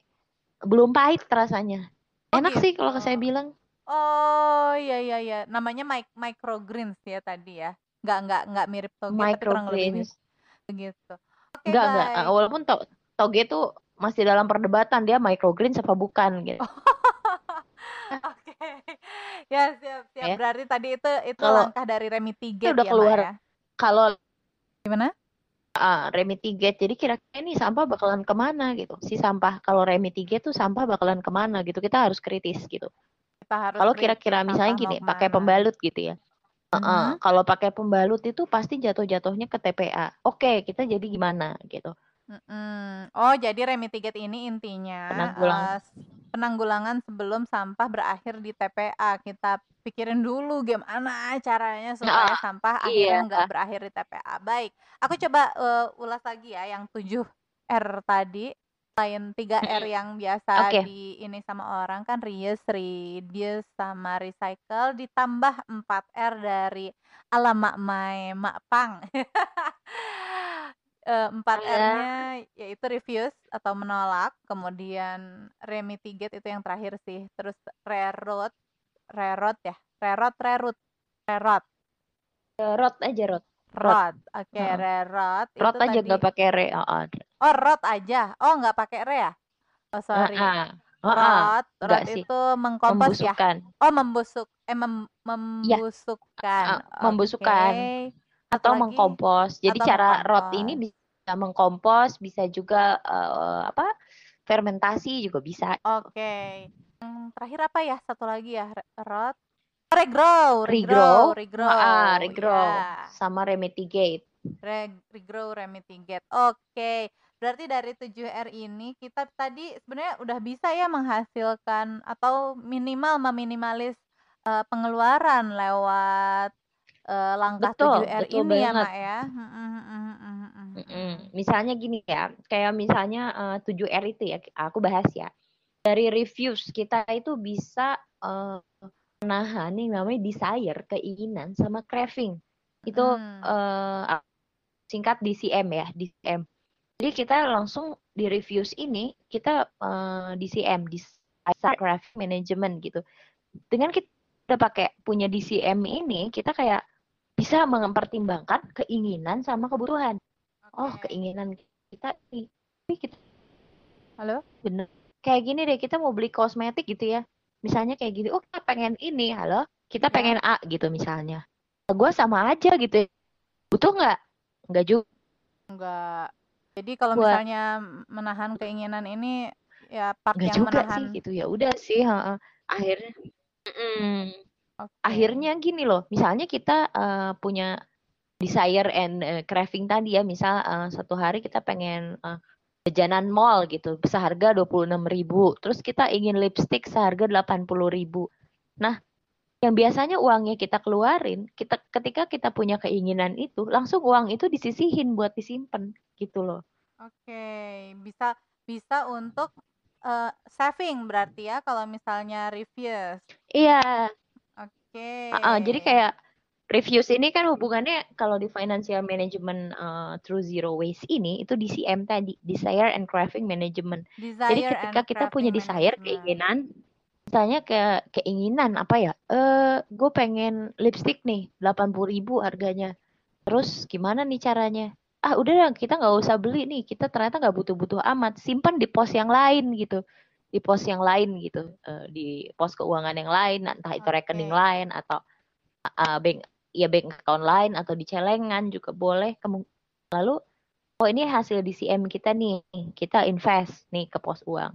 belum pahit rasanya. Oh, Enak sih kalau gitu. saya bilang. Oh, iya iya iya. Namanya mic microgreens ya tadi ya. Nggak nggak nggak mirip toge tapi kurang lebih begitu. Oke, Enggak, enggak. baik. Ah, Walaupun to- toge tuh masih dalam perdebatan dia microgreens apa bukan gitu. Oke. Ya, siap, siap. Ya. Berarti tadi itu itu Kalau langkah dari Remitigate udah ya, keluar. ya. Kalau Gimana? ah, remitigate, jadi kira-kira ini sampah bakalan ke mana gitu. Si sampah kalau remitigate tuh sampah bakalan ke mana gitu. Kita harus kritis gitu. Kita harus Kalau kira-kira misalnya gini, pakai pembalut gitu ya. Heeh, Mhm. Kalau pakai pembalut itu pasti jatuh-jatuhnya ke TPA. Oke, kita jadi gimana gitu. Mm-mm. Oh, jadi remitigate ini intinya Penanggulang. s- penanggulangan sebelum sampah berakhir di TPA. Kita pikirin dulu gimana caranya supaya Ah, sampah akhirnya iya. nggak berakhir di TPA. Baik, aku coba eh, ulas lagi ya yang 7 R tadi. Selain 3 R Mm-mm. yang biasa Oke. di ini sama orang kan reuse, reduce sama recycle ditambah 4 R dari ala mak mai mak pang. Eh, empat Iya. R-nya yaitu refuse atau menolak, kemudian remitigate itu yang terakhir sih, terus rerot, rerot ya, rerot, rerut, rerot, Eh, Rot aja rot. Rot. rot, oke, Heeh. rerot itu Rot aja tadi, nggak pakai re. Heeh. Oh rot aja, oh nggak pakai re ya, oh sorry, Heeh. Heeh. rot, rot sih. itu mengkompos ya, Membusukkan. oh membusuk, eh mem- Ya. membusukkan, Ah, membusukkan. oke, satu atau lagi, mengkompos. Jadi atau cara rot mengkompos. ini bisa mengkompos, bisa juga eh, apa? fermentasi juga bisa. Oke. Yang terakhir apa ya? Satu lagi ya, rot. Regrow, Regrow, regrow, ah, regrow. regrow Ya, sama remitigate. re- regrow, remitigate. Oke. Berarti dari 7R ini kita tadi sebenarnya udah bisa ya menghasilkan atau minimal meminimalis eh, pengeluaran lewat eh, langkah Betul, 7R betul ini ya, banget. Mak ya. Mm, mm, mm, Mm-mm. mm. Misalnya gini ya, kayak misalnya eh, 7R itu ya, aku bahas ya. Dari reviews kita itu bisa eh, menahan yang namanya desire, keinginan sama craving. Itu Mm. eh, singkat DCM ya, DCM. Jadi kita langsung di reviews ini kita eh, DCM, Desire Craving Management gitu. Dengan kita pakai punya DCM ini, kita kayak bisa mempertimbangkan keinginan sama kebutuhan. Oh, Oke. keinginan kita. Tapi kita Halo? bener. Kayak gini deh, kita mau beli kosmetik gitu ya. Misalnya kayak gini, oh kita pengen ini, halo, kita Ya. pengen A gitu misalnya. Gue sama aja gitu. Butuh nggak? Nggak juga. Enggak. Jadi kalau Buat misalnya menahan keinginan ini ya part Nggak yang juga menahan. sih gitu ya udah sih heeh. akhirnya mm, Oke. akhirnya gini loh misalnya kita eh, punya desire and eh, craving tadi ya misal eh, satu hari kita pengen eh, jajanan mall gitu seharga 26.000 ribu terus kita ingin lipstick seharga 80.000 ribu nah yang biasanya uangnya kita keluarin kita ketika kita punya keinginan itu langsung uang itu disisihin buat disimpan gitu loh Oke, bisa bisa untuk eh, saving berarti ya kalau misalnya reviews. iya Oke. Heeh, jadi kayak reviews ini kan hubungannya kalau di financial management uh, through zero waste ini itu DCM tadi, desire and craving management. Jadi desire ketika and kita punya desire, management. keinginan, misalnya ke keinginan apa ya? Eh, gue pengen lipstick nih, 80.000 ribu harganya. Terus gimana nih caranya? Ah, udah kita nggak usah beli nih. Kita ternyata nggak butuh-butuh amat. Simpan di pos yang lain gitu. Di pos yang lain gitu. Eh, di pos keuangan yang lain, entah itu rekening Oke. lain atau uh, bank ya bank account lain atau di celengan juga boleh. Lalu oh ini hasil DCM kita nih, kita invest nih ke pos uang.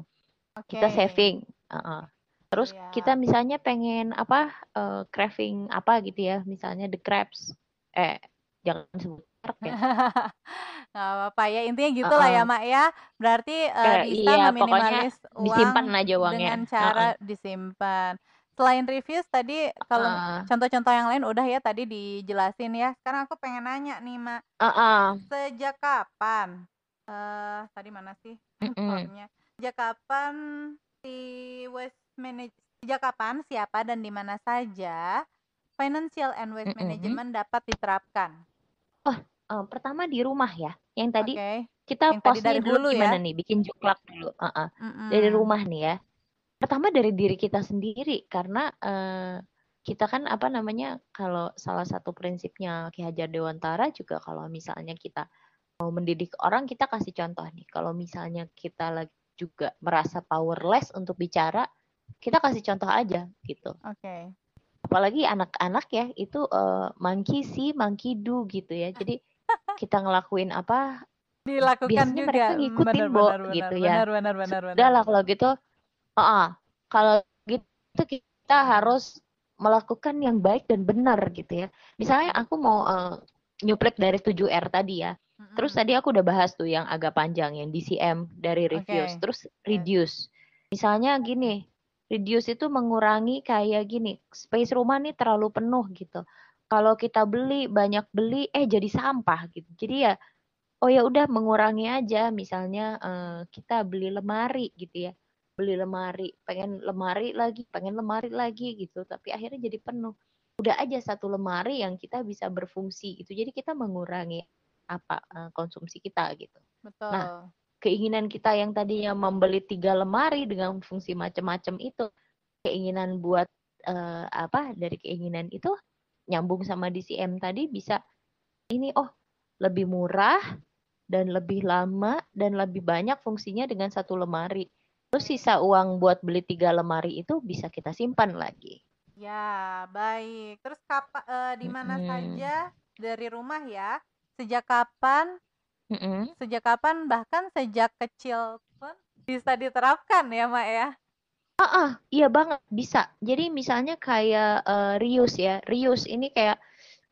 Kita Oke. saving. uh-uh. Terus Siap. kita misalnya pengen apa uh, craving apa gitu ya, misalnya the crabs. Eh jangan sebut merek ya. Nggak apa-apa ya intinya gitulah ya Uh-uh. Mak ya. Berarti eh, Kayak, bisa iya, meminimalis uang Disimpan aja uangnya. dengan cara Uh-uh. disimpan. Selain reviews tadi kalau Uh, contoh-contoh yang lain udah ya tadi dijelasin ya. Sekarang aku pengen nanya nih Mak, uh-uh. sejak kapan? eh tadi mana sih formnya? Sejak kapan si waste manage sejak kapan siapa dan di mana saja financial and waste Mm-mm. management dapat diterapkan? Uh, pertama di rumah ya. Yang tadi Oke. kita Yang posnya dari dulu hulu ya. gimana nih? Bikin juklak dulu. Uh-uh. Mm-mm. dari rumah nih ya. Pertama dari diri kita sendiri karena eh, kita kan apa namanya kalau salah satu prinsipnya Ki Hajar Dewantara juga kalau misalnya kita mau mendidik orang kita kasih contoh nih. Kalau misalnya kita lagi juga merasa powerless untuk bicara, kita kasih contoh aja gitu. Oke. Apalagi anak-anak ya itu eh, monkey see, monkey do gitu ya. Jadi kita ngelakuin apa Dilakukan biasanya juga. mereka ngikutin, benar, Bo, benar, gitu benar, ya. Benar, benar, benar, benar. Udah lah kalau gitu, ah kalau gitu kita harus melakukan yang baik dan benar gitu ya. Misalnya aku mau eh, nyuplik dari 7R tadi ya. Terus tadi aku udah bahas tuh yang agak panjang yang DCM dari reviews. Oke. Terus reduce. Misalnya gini, reduce itu mengurangi kayak gini, space rumah nih terlalu penuh gitu. Kalau kita beli banyak beli eh jadi sampah gitu. Jadi ya oh ya udah mengurangi aja misalnya eh, kita beli lemari gitu ya. Beli lemari, pengen lemari lagi, pengen lemari lagi gitu, tapi akhirnya jadi penuh. Udah aja satu lemari yang kita bisa berfungsi gitu. Jadi kita mengurangi apa eh, konsumsi kita gitu. Betul. Nah, Keinginan kita yang tadinya membeli tiga lemari dengan fungsi macam-macam itu, keinginan buat eh, apa dari keinginan itu nyambung sama DCM tadi bisa ini oh lebih murah dan lebih lama dan lebih banyak fungsinya dengan satu lemari. Terus sisa uang buat beli tiga lemari itu bisa kita simpan lagi. Ya, baik. Terus kapan di mana Mm-mm. saja dari rumah ya? Sejak kapan? Mm-mm. Sejak kapan bahkan sejak kecil pun bisa diterapkan ya, Mak ya? Ah, iya banget bisa. Jadi misalnya kayak eh, reuse ya. Reuse ini kayak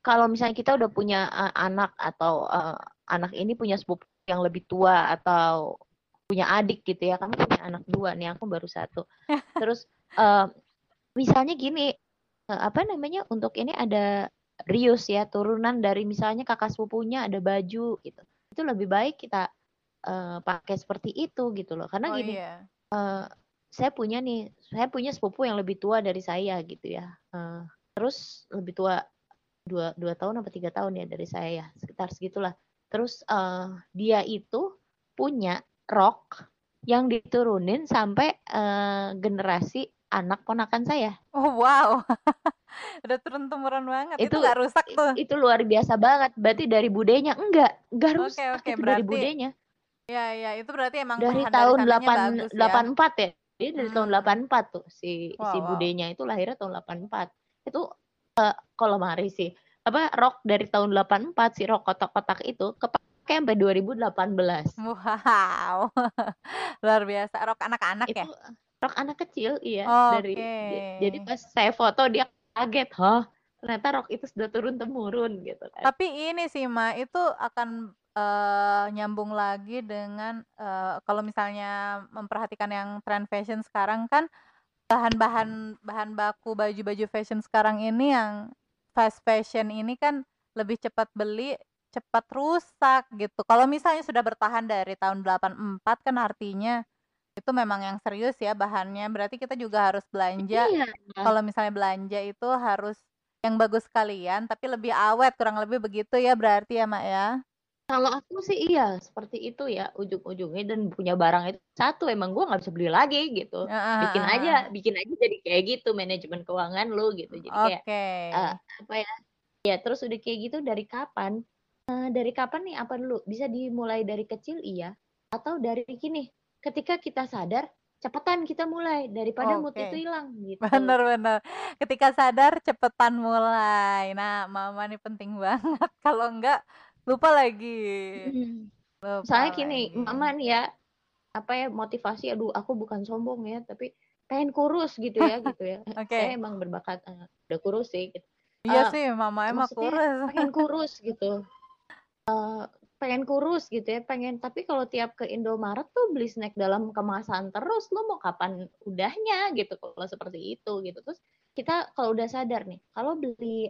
kalau misalnya kita udah punya eh, anak atau eh, anak ini punya sepupu yang lebih tua atau punya adik gitu ya. Kami punya anak dua nih, aku baru satu. Terus eh, misalnya gini, eh, apa namanya? Untuk ini ada reuse ya, turunan dari misalnya kakak sepupunya ada baju gitu. Itu lebih baik kita eh, pakai seperti itu gitu loh. Karena Oh gini, iya. eh, saya punya nih, saya punya sepupu yang lebih tua dari saya gitu ya. Eh, terus lebih tua dua dua tahun apa tiga tahun ya dari saya ya, sekitar segitulah. Terus eh, dia itu punya rok yang diturunin sampai eh, generasi anak ponakan saya. Oh, wow. Udah turun temurun banget. Itu Itu nggak rusak tuh. itu luar biasa banget. Berarti dari budenya enggak, enggak rusak oke. itu dari Berarti budenya. ya ya itu berarti emang Dari tahun sananya 8 bagus ya. 84 ya. Dia dari tahun Hmm. 84 tuh si Wow, si wow. budenya itu lahirnya tahun 84. Itu eh, kalau mari sih apa rok dari tahun 84 si rok kotak-kotak itu kepake sampai 2018. Wow. Luar biasa. Rok anak-anak ya? Rok anak kecil, iya. Dari Oke. jadi pas saya foto dia kaget, "Hah, ternyata rok itu sudah turun temurun," gitu kan. Tapi ini sih, Ma, itu akan eh, nyambung lagi dengan eh, kalau misalnya memperhatikan yang tren fashion sekarang kan bahan-bahan bahan baku baju-baju fashion sekarang ini yang fast fashion ini kan lebih cepat beli, cepat rusak gitu. Kalau misalnya sudah bertahan dari tahun 84 kan artinya itu memang yang serius ya bahannya. Berarti kita juga harus belanja. Iya. Kalau misalnya belanja itu harus yang bagus sekalian, tapi lebih awet, kurang lebih begitu ya berarti ya, Mak ya? Kalau aku sih iya seperti itu ya ujung-ujungnya dan punya barang itu satu emang gua nggak bisa beli lagi gitu. Heeh, Bikin aja, bikin aja jadi kayak gitu manajemen keuangan lu gitu. Jadi kayak Oke. eh, apa ya? Ya terus udah kayak gitu dari kapan? Eh, dari kapan nih apa dulu? Bisa dimulai dari kecil iya atau dari gini, ketika kita sadar cepetan kita mulai daripada mood itu hilang gitu. Bener bener. Ketika sadar cepetan mulai. Nah, Mama nih penting banget. Kalau enggak lupa lagi. Lupa Soalnya gini, lagi. mama nih ya, apa ya motivasi, aduh aku bukan sombong ya, tapi pengen kurus gitu ya, gitu ya. Oke. Saya emang berbakat eh, udah kurus sih. Gitu. Iya Eh, sih, Mama emang kurus. pengen kurus gitu, Eh, pengen kurus gitu ya, pengen. Tapi kalau tiap ke Indomaret tuh beli snack dalam kemasan terus, lo mau kapan udahnya gitu kalau seperti itu gitu. Terus kita kalau udah sadar nih, kalau beli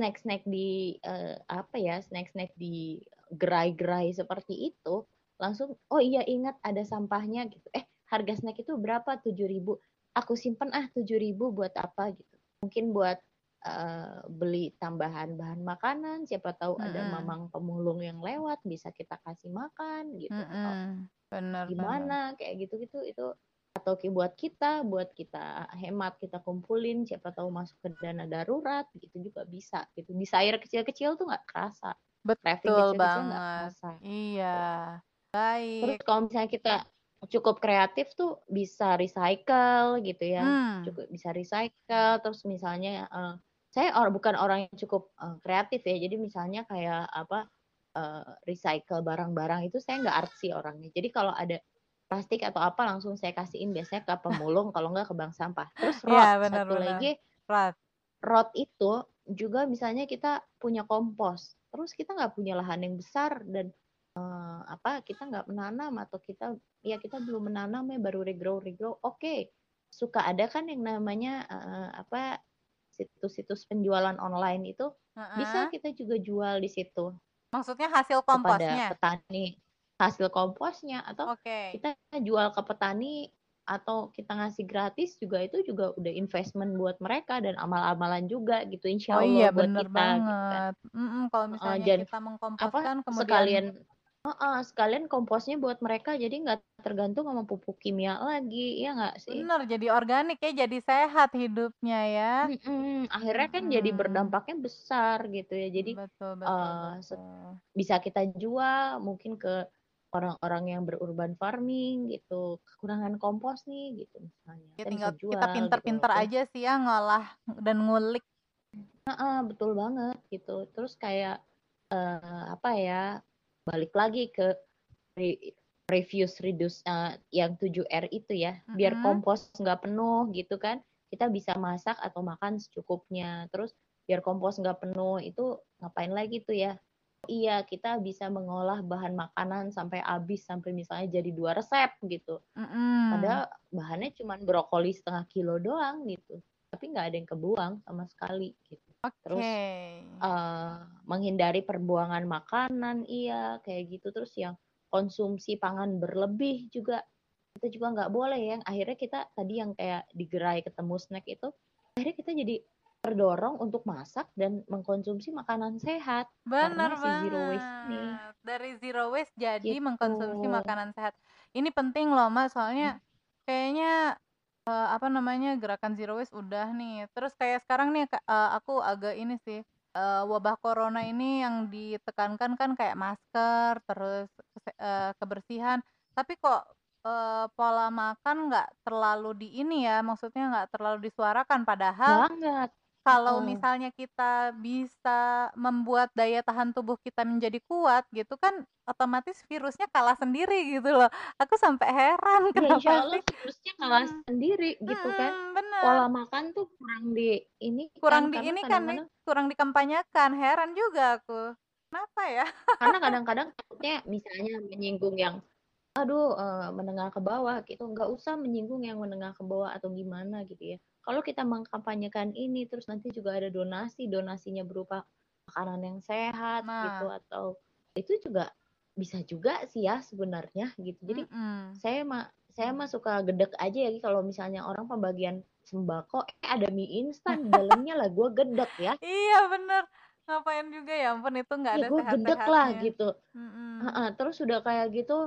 snack-snack di eh, apa ya, snack-snack di gerai-gerai seperti itu, langsung oh iya ingat ada sampahnya gitu. Eh, harga snack itu berapa? 7.000. Aku simpen ah 7.000 buat apa gitu. Mungkin buat eh, beli tambahan bahan makanan, siapa tahu ada Mm-mm. mamang pemulung yang lewat bisa kita kasih makan gitu atau Mm-mm. Bener bener. gimana kayak gitu-gitu itu atau buat kita, buat kita hemat, kita kumpulin, siapa tahu masuk ke dana darurat gitu juga bisa gitu. Desire kecil-kecil tuh nggak kerasa, Betul kecil-kecil nggak banget. kerasa. Iya. Terus Baik. kalau misalnya kita cukup kreatif tuh bisa recycle gitu ya, Hmm. cukup bisa recycle. Terus misalnya eh, saya or, bukan orang yang cukup eh, kreatif ya, jadi misalnya kayak apa eh, recycle barang-barang itu saya nggak artsy orangnya. Jadi kalau ada plastik atau apa langsung saya kasihin biasanya ke pemulung, kalau nggak ke bank sampah. Terus rot Iya, benar satu benar. lagi Rat. rot itu juga misalnya kita punya kompos, terus kita nggak punya lahan yang besar dan eh, apa kita nggak menanam atau kita ya kita belum menanam ya baru regrow regrow, oke suka ada kan yang namanya eh, apa situs-situs penjualan online itu bisa Heeh. kita juga jual di situ Maksudnya hasil kepada komposnya. petani hasil komposnya atau Oke. kita jual ke petani atau kita ngasih gratis juga itu juga udah investment buat mereka dan amal-amalan juga gitu insya Oh Allah iya buat bener kita gitu kan banget. Kalau misalnya dan kita apa mengkomposkan kemudian sekalian Heeh, sekalian komposnya buat mereka jadi nggak tergantung sama pupuk kimia lagi ya nggak sih bener jadi organik ya, jadi sehat hidupnya ya. Mm-mm, akhirnya kan jadi berdampaknya besar gitu ya jadi Betul betul se- betul. bisa kita jual mungkin ke orang-orang yang berurban farming gitu kekurangan kompos nih gitu misalnya Ya kita tinggal kita jual gitu pinter-pinter walaupun aja sih ya ngolah dan ngulik. Heeh, betul banget gitu terus kayak eh, apa ya balik lagi ke re- refuse reduce eh, yang 7R itu ya. Biar Mm-mm. kompos nggak penuh gitu kan kita bisa masak atau makan secukupnya. Terus biar kompos nggak penuh itu ngapain lagi tuh ya? Iya kita bisa mengolah bahan makanan sampai habis sampai misalnya jadi dua resep gitu. Mm-mm. padahal bahannya cuma brokoli setengah kilo doang gitu. Tapi nggak ada yang kebuang sama sekali gitu terus Oke. eh, menghindari perbuangan makanan iya kayak gitu. Terus yang konsumsi pangan berlebih juga kita juga nggak boleh ya. Akhirnya kita tadi yang kayak di gerai ketemu snack itu akhirnya kita jadi terdorong untuk masak dan mengkonsumsi makanan sehat. Bener karena si zero waste ini banget. Dari zero waste jadi gitu. mengkonsumsi makanan sehat. Ini penting loh, Mas, soalnya kayaknya eh, apa namanya gerakan zero waste udah nih. Terus kayak sekarang nih eh, aku agak ini sih eh, wabah corona ini yang ditekankan kan kayak masker, terus eh, kebersihan. Tapi kok eh, pola makan nggak terlalu di ini ya, maksudnya nggak terlalu disuarakan. Padahal banget kalau Heeh. misalnya kita bisa membuat daya tahan tubuh kita menjadi kuat gitu kan otomatis virusnya kalah sendiri gitu loh. Aku sampai heran Ya kenapa insya Allah sih virusnya kalah Mhm. sendiri gitu kan. Mhm, bener. Pola makan tuh kurang di ini Kurang kan di karena ini kan nih, kadang-kadang kurang dikampanyekan. Heran juga aku. Kenapa ya? karena kadang-kadang takutnya misalnya menyinggung yang aduh eh, menengah ke bawah gitu. Nggak usah menyinggung yang menengah ke bawah atau gimana gitu ya. Kalau kita mengkampanyekan ini terus nanti juga ada donasi, donasinya berupa makanan yang sehat gitu Nah. atau itu juga bisa juga sih ya sebenarnya gitu. Jadi Mhm. saya mah saya mah suka gedek aja ya kalau misalnya orang pembagian sembako eh ada mie instan di dalamnya lah gue gedek ya Iya bener. Ngapain juga ya ampun itu nggak ya ada gue gedek lah sehat-sehatnya. gitu Mhm. Heeh, terus udah kayak gitu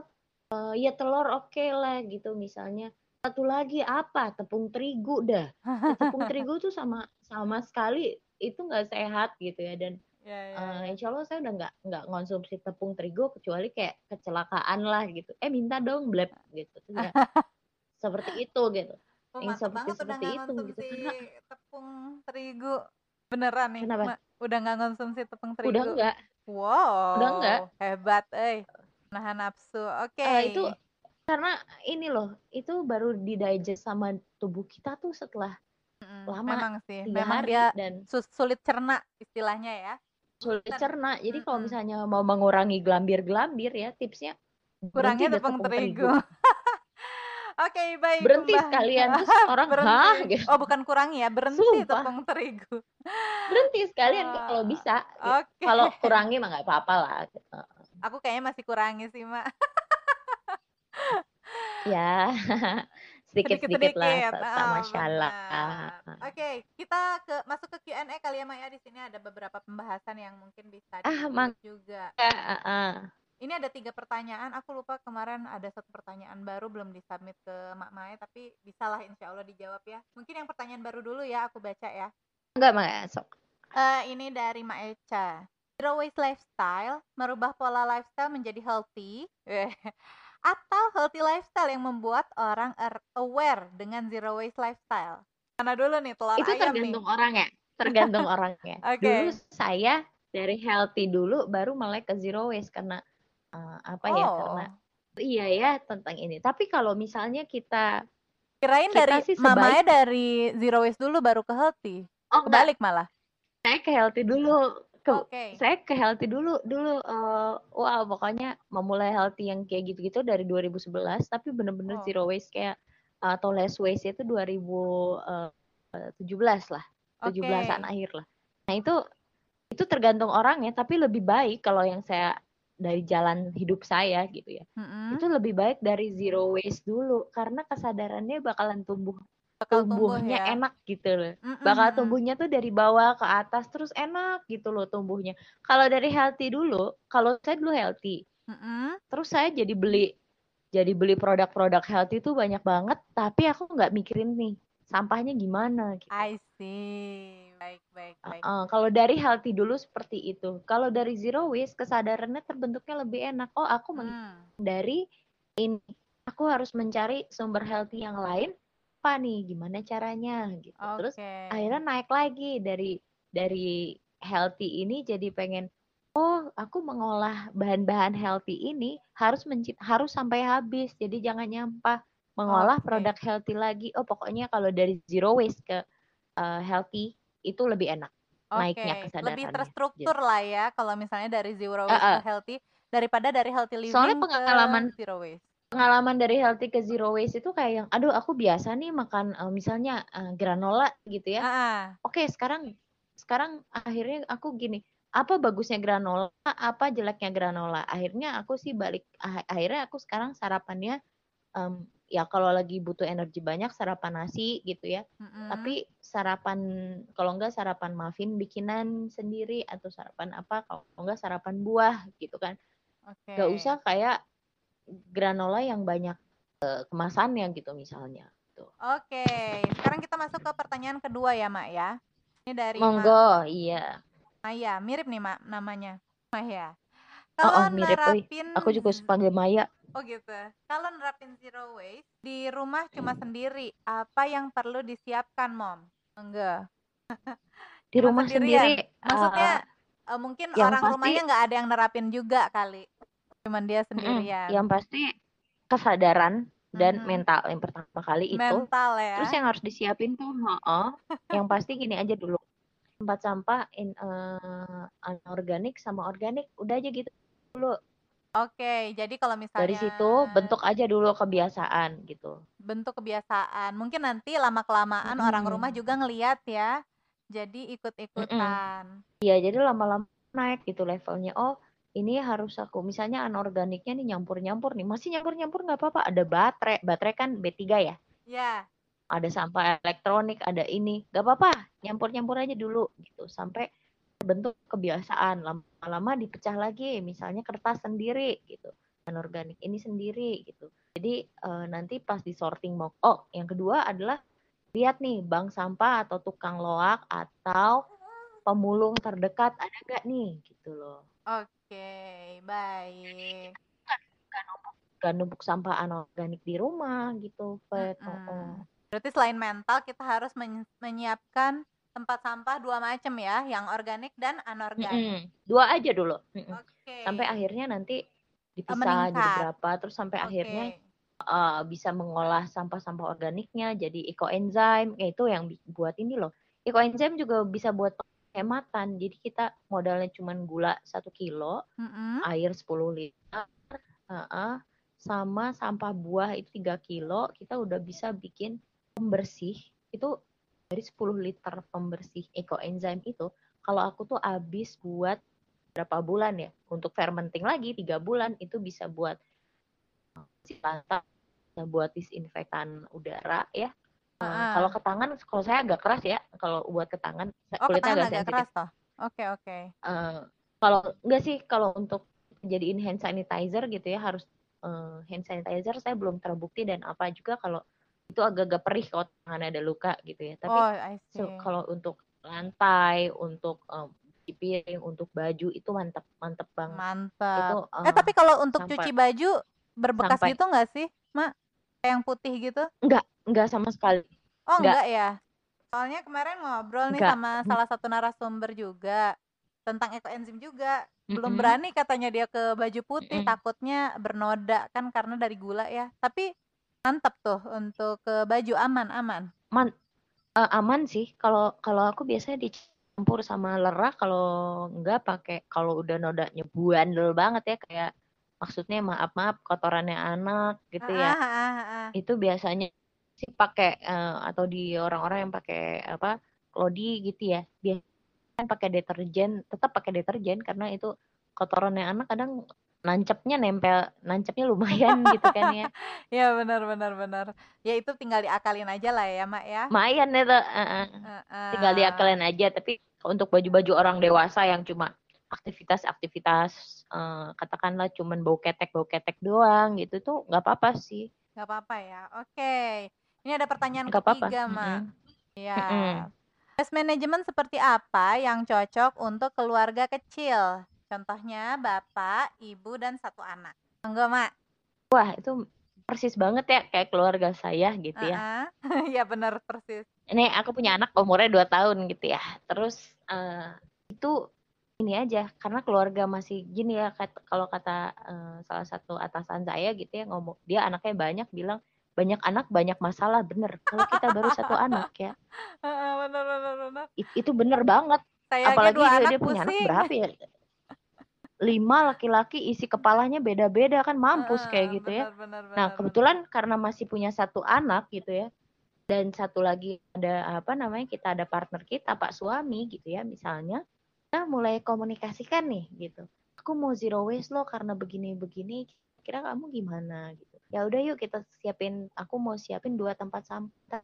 eh, ya telur oke lah gitu misalnya satu lagi apa tepung terigu dah Ya, tepung terigu tuh sama sama sekali itu nggak sehat gitu ya dan Ya ya eh, ya. insya Allah saya udah nggak nggak konsumsi tepung terigu kecuali kayak kecelakaan lah gitu eh minta dong bleb gitu ya, seperti itu gitu Oh, yang seperti udah seperti nggak itu gitu karena tepung terigu. Beneran nih, kenapa Ma, udah nggak konsumsi tepung udah terigu. udah enggak Wow, hebat, eh. Nahan nafsu. Oke. Eh, itu karena ini loh itu baru didigest sama tubuh kita tuh setelah Mm-mm, lama memang sih, tiga memang hari dia dan sulit cerna istilahnya ya. sulit cerna jadi kalau mm-mm. misalnya mau mengurangi gelambir-gelambir ya tipsnya Kurangnya tepung tepung terigu. terigu Oke, baik, berhenti Mbak. sekalian terus orang hah Berhenti. gitu Oh, bukan kurangi ya, berhenti sumpah tepung terigu. berhenti sekalian kalau Ah, bisa gitu. Oke. kalau kurangi mah nggak apa-apa lah gitu. Aku kayaknya masih kurangi sih, Mak. ya sedikit-sedikit lah Ah, syalah benar. Oke, kita ke masuk ke Q&A kali ya, Mak ya. Di sini ada beberapa pembahasan yang mungkin bisa ah juga. ah. Ini ada tiga pertanyaan. Aku lupa kemarin ada satu pertanyaan baru belum disubmit ke Mak Mae, tapi bisalah insya Allah dijawab ya. Mungkin yang pertanyaan baru dulu ya, aku baca ya. enggak mah sok Eh, ini dari Mak Eca. Zero waste lifestyle merubah pola lifestyle menjadi healthy, Eh, atau healthy lifestyle yang membuat orang er- aware dengan zero waste lifestyle. Mana dulu nih telur itu ayam nih? tergantung orangnya tergantung orangnya Oke. dulu saya dari healthy dulu baru melek ke zero waste karena eh, apa ya karena Oh, iya ya tentang ini tapi kalau misalnya kita kirain kita dari sih mamanya sebaik dari zero waste dulu baru ke healthy. oh enggak Kebalik malah. saya ke healthy dulu ke Oke. saya ke healthy dulu dulu eh, wow pokoknya memulai healthy yang kayak gitu-gitu dari 2011 tapi bener-bener Oh. zero waste kayak eh, atau less waste itu 2017 lah Oke. 17-an akhir lah nah itu itu tergantung orang ya tapi lebih baik kalau yang saya dari jalan hidup saya gitu ya Mm-mm. itu lebih baik dari zero waste dulu karena kesadarannya bakalan tumbuh Bakal tumbuh tumbuhnya ya. enak gitu loh Mm-mm, bakal tumbuhnya tuh dari bawah ke atas terus enak gitu loh tumbuhnya kalau dari healthy dulu kalau saya dulu healthy Mm-mm. terus saya jadi beli jadi beli produk-produk healthy tuh banyak banget tapi aku nggak mikirin nih sampahnya gimana gitu I see. Baik, baik, baik. Uh, kalau dari healthy dulu seperti itu. Kalau dari zero waste kesadarannya terbentuknya lebih enak. Oh, aku Hmm. dari ini aku harus mencari sumber healthy yang lain. Apa nih? Gimana caranya? Gitu. Terus Oke. akhirnya naik lagi dari dari healthy ini jadi pengen oh aku mengolah bahan-bahan healthy ini harus mencit harus sampai habis. Jadi jangan nyampah. Mengolah Oke. produk healthy lagi. Oh, pokoknya kalau dari zero waste ke uh, healthy itu lebih enak naiknya Oke, kesadarannya. lebih terstruktur lah ya kalau misalnya dari zero waste eh. ke healthy daripada dari healthy living Soalnya ke pengalaman zero waste. Pengalaman dari healthy ke zero waste itu kayak yang aduh aku biasa nih makan uh, misalnya uh, granola gitu ya. Ah. Oke, sekarang sekarang akhirnya aku gini, apa bagusnya granola, apa jeleknya granola? Akhirnya aku sih balik ah- akhirnya aku sekarang sarapannya em, ya kalau lagi butuh energi banyak sarapan nasi gitu ya. Mm-mm. Tapi sarapan kalau enggak sarapan muffin bikinan sendiri atau sarapan apa kalau enggak sarapan buah gitu kan. Oke. Gak usah kayak granola yang banyak eh, kemasannya gitu misalnya. Tuh. Oke, sekarang kita masuk ke pertanyaan kedua ya, Mak ya. Ini dari Monggo, iya. Maya, mirip nih, Mak, namanya. Maya. Oh, Kalau oh, mirip, euy. nerapin Aku juga panggil Maya. Oh gitu. Kalau nerapin zero waste di rumah cuma sendiri, apa yang perlu disiapkan, Mom? Enggak. di rumah sendiri Maksudnya uh, mungkin orang pasti- rumahnya nggak ada yang nerapin juga kali. Cuman dia mm-mm, sendirian. yang pasti kesadaran dan Mhm. mental yang pertama kali itu Mental ya. terus yang harus disiapin tuh heeh, yang pasti gini aja dulu tempat sampah in eh, anorganik sama organik udah aja gitu Oke, jadi kalau misalnya dari situ bentuk aja dulu kebiasaan gitu bentuk kebiasaan. Mungkin nanti lama kelamaan orang Mm-mm. rumah juga ngeliat ya. Jadi ikut-ikutan. Iya, jadi lama-lama naik gitu levelnya. Oh, ini harus aku misalnya anorganiknya nih nyampur-nyampur nih. Masih nyampur-nyampur nggak apa-apa. Ada baterai, baterai kan B3 ya. Ya, Ada sampah elektronik, ada ini. Nggak apa-apa, nyampur-nyampur aja dulu gitu sampai bentuk kebiasaan. Lama-lama dipecah lagi, misalnya kertas sendiri gitu. Anorganik ini sendiri gitu. Jadi eh, nanti pas di sorting mau oh, yang kedua adalah lihat nih bank sampah atau tukang loak atau pemulung terdekat ada nggak nih gitu loh. oke, baik. Gak numpuk sampah anorganik di rumah gitu, Fet. Oh, Mm-mm. oh. Berarti selain mental kita harus men- menyiapkan tempat sampah dua macam ya, yang organik dan anorganik. Mm-mm. Dua aja dulu. Mm-mm. Oke. Sampai akhirnya nanti dipisah meningkat. jadi berapa, terus sampai Oke. akhirnya uh, bisa mengolah sampah-sampah organiknya jadi ekoenzim. Ya itu yang buat ini loh. Ekoenzim juga bisa buat penghematan. Jadi kita modalnya cuma gula satu kilo, Mm-mm. air 10 liter, uh-uh, sama sampah buah itu 3 kilo, kita udah bisa bikin pembersih. Itu dari 10 liter pembersih ekoenzim itu, kalau aku tuh habis buat berapa bulan ya? Untuk fermenting lagi 3 bulan itu bisa buat si lantai, bisa buat disinfektan udara ya. Uh, Ah. Kalau ke tangan, kalau saya agak keras ya. Kalau buat ke tangan, Oh, kulitnya agak agak sensitif. keras toh. Oke, oke. Eh, kalau enggak sih kalau untuk jadiin hand sanitizer gitu ya harus eh, hand sanitizer saya belum terbukti dan apa juga kalau itu agak-agak perih kalau tangannya ada luka gitu ya tapi Oh, kalau untuk lantai untuk eh, cuci piring untuk baju itu mantep mantep banget Mantap. itu Eh, tapi kalau untuk sampai- cuci baju berbekas sampai- gitu nggak sih, Mak? Yang putih gitu? Enggak sama sekali Oh, Nggak. enggak ya? Soalnya kemarin ngobrol nih Nggak. sama salah satu narasumber juga tentang ekoenzim juga. Belum Mm-mm. berani katanya dia ke baju putih, Mm-mm. takutnya bernoda kan karena dari gula ya. Tapi mantap tuh untuk ke baju aman-aman. Eh, aman sih kalau kalau aku biasanya dicampur sama lerah kalau enggak pakai kalau udah nodanya buandel banget ya kayak maksudnya maaf maaf kotorannya anak gitu ya Ah, ah, ah. itu biasanya sih pakai eh, atau di orang-orang yang pakai apa Lodi gitu ya biasanya pakai deterjen tetap pakai deterjen karena itu kotorannya anak kadang nancepnya nempel nancepnya lumayan gitu kan ya Ya benar benar benar. Ya itu tinggal diakalin aja lah ya, Mak ya. lumayan itu eh, eh. Heeh. tinggal diakalin aja tapi untuk baju-baju orang dewasa yang cuma aktivitas-aktivitas eh, katakanlah cuman bau ketek bau ketek doang gitu tuh nggak apa-apa sih Gak apa-apa ya. Oke. Ini ada pertanyaan apa-apa ketiga, Mak. Mm-mm. Ya. Mm-mm. Stress management seperti apa yang cocok untuk keluarga kecil? Contohnya bapak, ibu, dan satu anak. Enggak, Mak? wah itu persis banget ya kayak keluarga saya gitu ya Ah, ya benar persis. ini aku punya anak umurnya 2 tahun gitu ya terus eh, itu ini aja karena keluarga masih gini ya kalau kata eh, salah satu atasan saya gitu ya ngomong dia anaknya banyak bilang banyak anak banyak masalah bener kalau kita baru satu anak ya Heeh, benar benar benar. it- itu bener banget Saya aja apalagi dia, anak dia punya anak berapa ya lima laki-laki isi kepalanya beda-beda kan mampus kayak gitu ya benar, benar, Nah, kebetulan karena masih punya satu anak gitu ya, dan satu lagi ada apa namanya kita ada partner kita Pak suami gitu ya misalnya, kita mulai komunikasikan nih gitu. Aku mau zero waste loh karena begini-begini. Kira kamu gimana gitu? Ya udah yuk kita siapin. Aku mau siapin dua tempat sampah.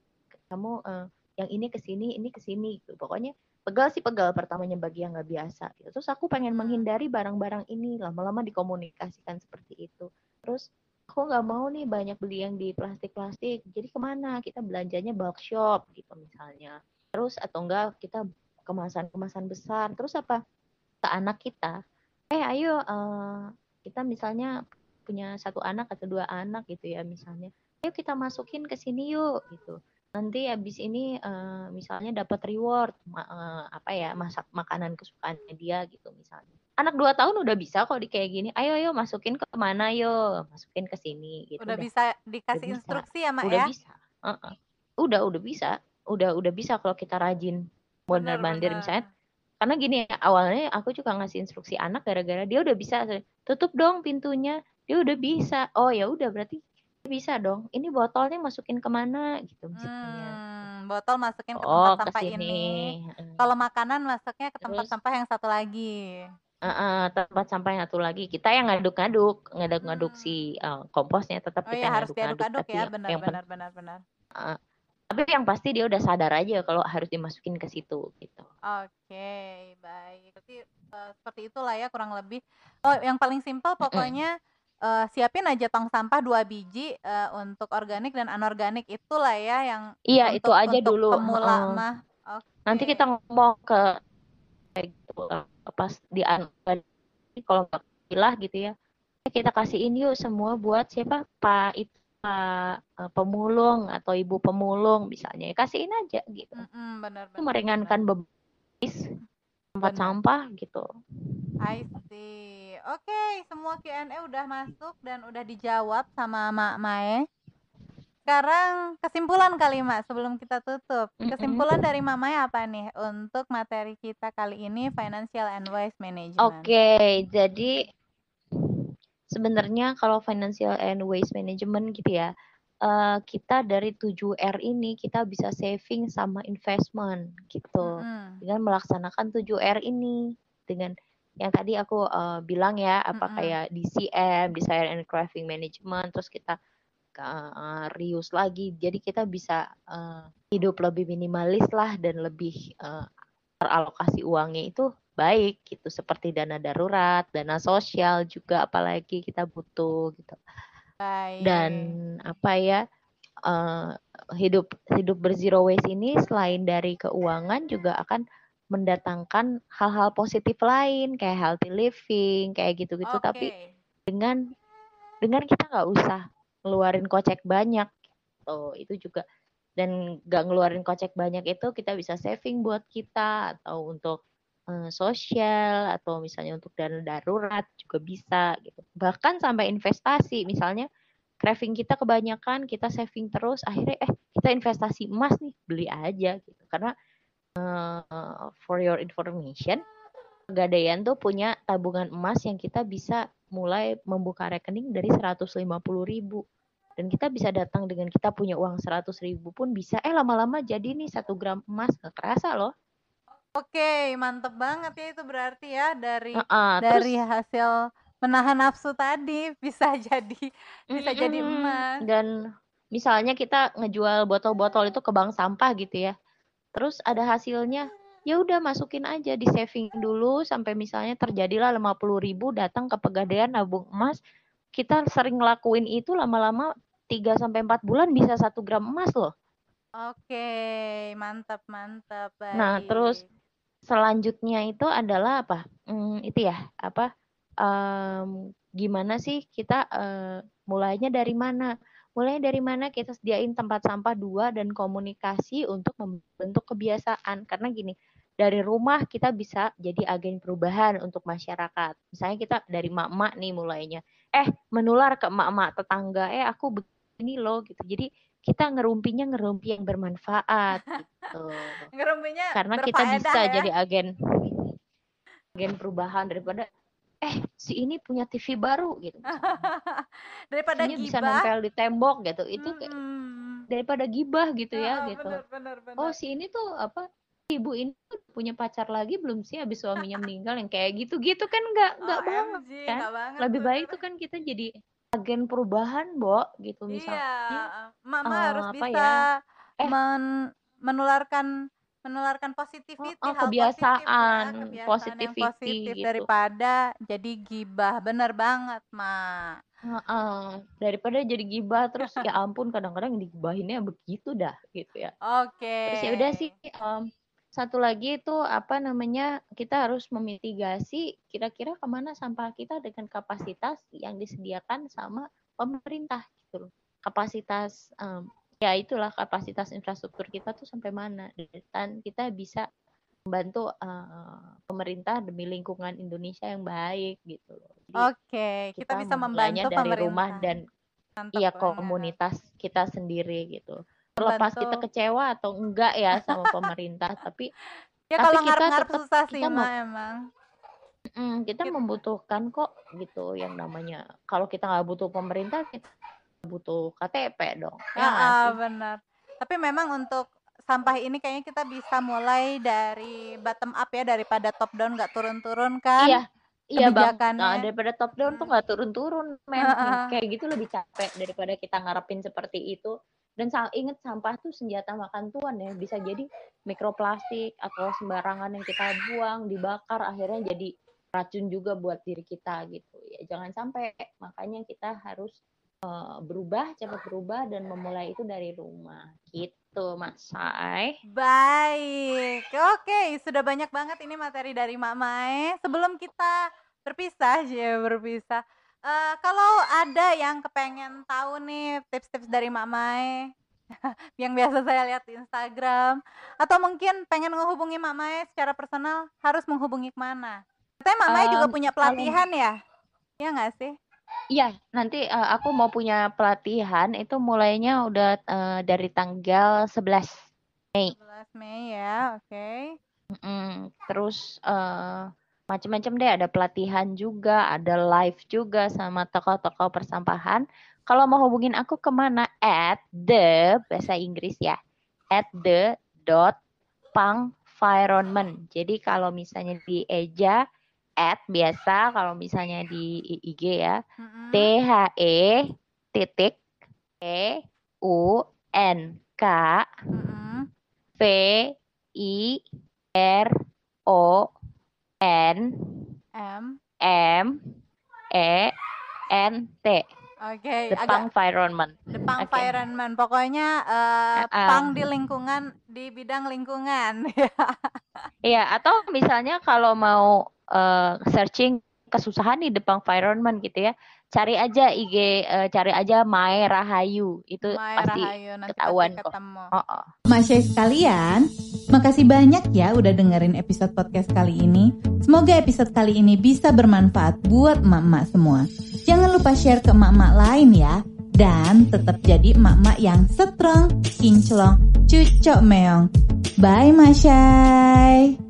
Kamu eh, yang ini ke sini, ini ke sini gitu. Pokoknya pegal sih pegal pertamanya bagi yang nggak biasa. Gitu. Terus aku pengen Hmm. menghindari barang-barang ini. Lama-lama dikomunikasikan seperti itu. Terus aku nggak mau nih banyak beli yang di plastik-plastik. Jadi ke mana? Kita belanjanya bulk shop gitu misalnya. Terus atau enggak kita kemasan-kemasan besar. Terus apa? Ke anak kita. Eh ayo eh, kita misalnya punya satu anak atau dua anak gitu ya misalnya. Ayo kita masukin ke sini yuk gitu. nanti habis ini uh, misalnya dapat reward uh, apa ya masak makanan kesukaannya dia gitu misalnya. Anak dua tahun udah bisa kok di kayak gini. Ayo ayo masukin ke mana yo masukin ke sini gitu udah, bisa dikasih udah instruksi bisa. ya mak udah ya? bisa. Uh -uh. udah udah bisa. Udah udah bisa kalau kita rajin benar mandir misalnya. Karena gini ya, awalnya aku juga ngasih instruksi anak gara-gara dia udah bisa. Tutup dong pintunya dia udah bisa. Oh ya udah berarti bisa dong. Ini botolnya masukin ke mana? Gitu misalnya hmm, botol masukin ke oh, tempat sampah ke sini. ini. Kalau makanan masuknya ke tempat Terus, sampah yang satu lagi. Uh, uh, tempat sampah yang satu lagi. Kita yang ngaduk-ngaduk. Ngaduk-ngaduk hmm. si uh, komposnya tetap oh, kita iya, ngaduk-ngaduk harus diaduk-aduk ya. benar yang benar benar benar. Uh, tapi yang pasti dia udah sadar aja kalau harus dimasukin ke situ gitu. Oke, okay, baik. Berarti uh, seperti itulah ya kurang lebih. Oh, yang paling simpel pokoknya uh, siapin aja tong sampah dua biji uh, untuk organik dan anorganik itulah ya yang Iya, untuk, itu aja untuk dulu. Pemula uh, mah. Okay. Nanti kita ngomong ke gitu pas di kalau nggak pilah gitu ya kita kasihin yuk semua buat siapa Pak itu Pak uh, pemulung atau ibu pemulung misalnya ya kasihin aja gitu mm-hmm, benar, benar, meringankan beban tempat benar. sampah gitu I see oke okay, semua Q&A udah masuk dan udah dijawab sama Mak Mae sekarang kesimpulan kali Mak sebelum kita tutup kesimpulan dari Mak Mae apa nih untuk materi kita kali ini financial and waste management oke okay, jadi sebenarnya kalau financial and waste management gitu ya, uh, kita dari 7R ini kita bisa saving sama investment gitu. Mm. Dengan melaksanakan 7R ini dengan yang tadi aku uh, bilang ya apa mm -hmm. kayak DCM, Design and Crafting Management, terus kita uh, reuse lagi. Jadi kita bisa uh, hidup lebih minimalis lah dan lebih uh, teralokasi uangnya itu baik gitu seperti dana darurat, dana sosial juga apalagi kita butuh gitu. Baik. Dan apa ya uh, hidup hidup berzero waste ini selain dari keuangan juga akan mendatangkan hal-hal positif lain kayak healthy living kayak gitu-gitu okay. tapi dengan dengan kita nggak usah ngeluarin kocek banyak gitu itu juga dan nggak ngeluarin kocek banyak itu kita bisa saving buat kita atau untuk Eh, sosial atau misalnya untuk dana darurat juga bisa gitu. Bahkan sampai investasi misalnya craving kita kebanyakan kita saving terus akhirnya eh kita investasi emas nih beli aja gitu karena uh, for your information Pegadaian tuh punya tabungan emas yang kita bisa mulai membuka rekening dari 150 ribu. Dan kita bisa datang dengan kita punya uang 100 ribu pun bisa. Eh lama-lama jadi nih satu gram emas. Nggak kerasa loh. Oke, mantep banget ya itu berarti ya. Dari uh, dari terus, hasil menahan nafsu tadi bisa jadi bisa jadi emas. Dan misalnya kita ngejual botol-botol itu ke bank sampah gitu ya. Terus ada hasilnya, ya udah masukin aja di saving dulu sampai misalnya terjadilah 50 ribu datang ke pegadaian nabung emas. Kita sering ngelakuin itu lama-lama 3 sampai 4 bulan bisa satu gram emas loh. Oke, mantap mantap. Nah, terus selanjutnya itu adalah apa? Hmm, itu ya, apa, um, gimana sih kita, uh, mulainya dari mana? Mulainya dari mana kita sediain tempat sampah dua dan komunikasi untuk membentuk kebiasaan. Karena gini, dari rumah kita bisa jadi agen perubahan untuk masyarakat. Misalnya kita dari mak-mak nih mulainya, eh menular ke mak-mak tetangga, "Eh aku begini loh," gitu. Jadi kita ngerumpinya ngerumpi yang bermanfaat gitu. Ngerumpinya karena kita bisa ya? jadi agen agen perubahan daripada eh si ini punya TV baru gitu. daripada gibah bisa nempel di tembok gitu. Itu kayak hmm. daripada gibah gitu ya oh, gitu. Bener, bener, bener. Oh si ini tuh apa ibu ini punya pacar lagi belum sih habis suaminya meninggal yang kayak gitu-gitu kan nggak nggak oh, banget kan. banget, Lebih baik tuh kan kita jadi agen perubahan, Bo, gitu iya, misalnya. Iya, Mama uh, harus bisa ya? eh, men menularkan menularkan positivity, oh, oh, kebiasaan, positif, ya, kebiasaan positivity yang positif gitu. daripada jadi gibah. Bener banget, Ma. Uh, uh, daripada jadi gibah terus ya ampun kadang-kadang digibahinnya begitu dah gitu ya. Oke. Okay. Terus ya udah sih um, satu lagi itu apa namanya kita harus memitigasi kira-kira ke mana sampah kita dengan kapasitas yang disediakan sama pemerintah gitu kapasitas um, ya itulah kapasitas infrastruktur kita tuh sampai mana dan kita bisa membantu uh, pemerintah demi lingkungan Indonesia yang baik gitu loh. Oke, kita, kita bisa membantu dari pemerintah. rumah dan iya komunitas kita sendiri gitu. Terlepas kita kecewa atau enggak ya sama pemerintah, tapi ya tapi kalau kita tetap susah sih kita emang. Mm, kita gitu. membutuhkan kok gitu yang namanya kalau kita nggak butuh pemerintah kita butuh KTP dong. Ya, ah, benar. Tapi memang untuk sampah ini kayaknya kita bisa mulai dari bottom up ya daripada top down nggak turun-turun kan? Iya. Iya bang, nah, daripada top down tuh nggak turun-turun, men. Uh, uh. Kayak gitu lebih capek daripada kita ngarepin seperti itu. Dan inget sampah tuh senjata makan tuan ya, bisa jadi mikroplastik atau sembarangan yang kita buang, dibakar, akhirnya jadi racun juga buat diri kita gitu. Ya jangan sampai, makanya kita harus uh, berubah, cepat berubah dan memulai itu dari rumah gitu Mas Sai. Baik, oke sudah banyak banget ini materi dari Mak Mae. Sebelum kita berpisah, ya berpisah. Uh, kalau ada yang kepengen tahu nih tips-tips dari Mak Mae yang biasa saya lihat di Instagram atau mungkin pengen menghubungi Mak Mae secara personal harus menghubungi ke mana? Katanya Mak Mae um, juga punya pelatihan kalau... ya? Iya nggak sih? Iya, nanti uh, aku mau punya pelatihan itu mulainya udah uh, dari tanggal 11 Mei. 11 Mei ya, oke. Okay. Mm, terus uh, macam-macam deh, ada pelatihan juga, ada live juga sama tokoh-tokoh persampahan. Kalau mau hubungin aku ke mana? At the bahasa Inggris ya, at the dot pang Jadi kalau misalnya di eja at biasa kalau misalnya di IG ya. Mm-hmm. T H E titik E U N K mm-hmm. V I R O N M M E N T. Oke, okay, Depang Environment. Depang okay. Environment. Pokoknya uh, uh, pang di lingkungan di bidang lingkungan. Iya, atau misalnya kalau mau uh, searching kesusahan di depan environment gitu ya cari aja IG uh, eh, cari aja Mae Rahayu itu Mae pasti Rahayu, nanti ketahuan pasti ketemu. kok. Oh, oh. Masya sekalian, makasih banyak ya udah dengerin episode podcast kali ini. Semoga episode kali ini bisa bermanfaat buat emak-emak semua. Jangan lupa share ke emak-emak lain ya. Dan tetap jadi emak-emak yang strong, kinclong, cucok meong. Bye Masyai.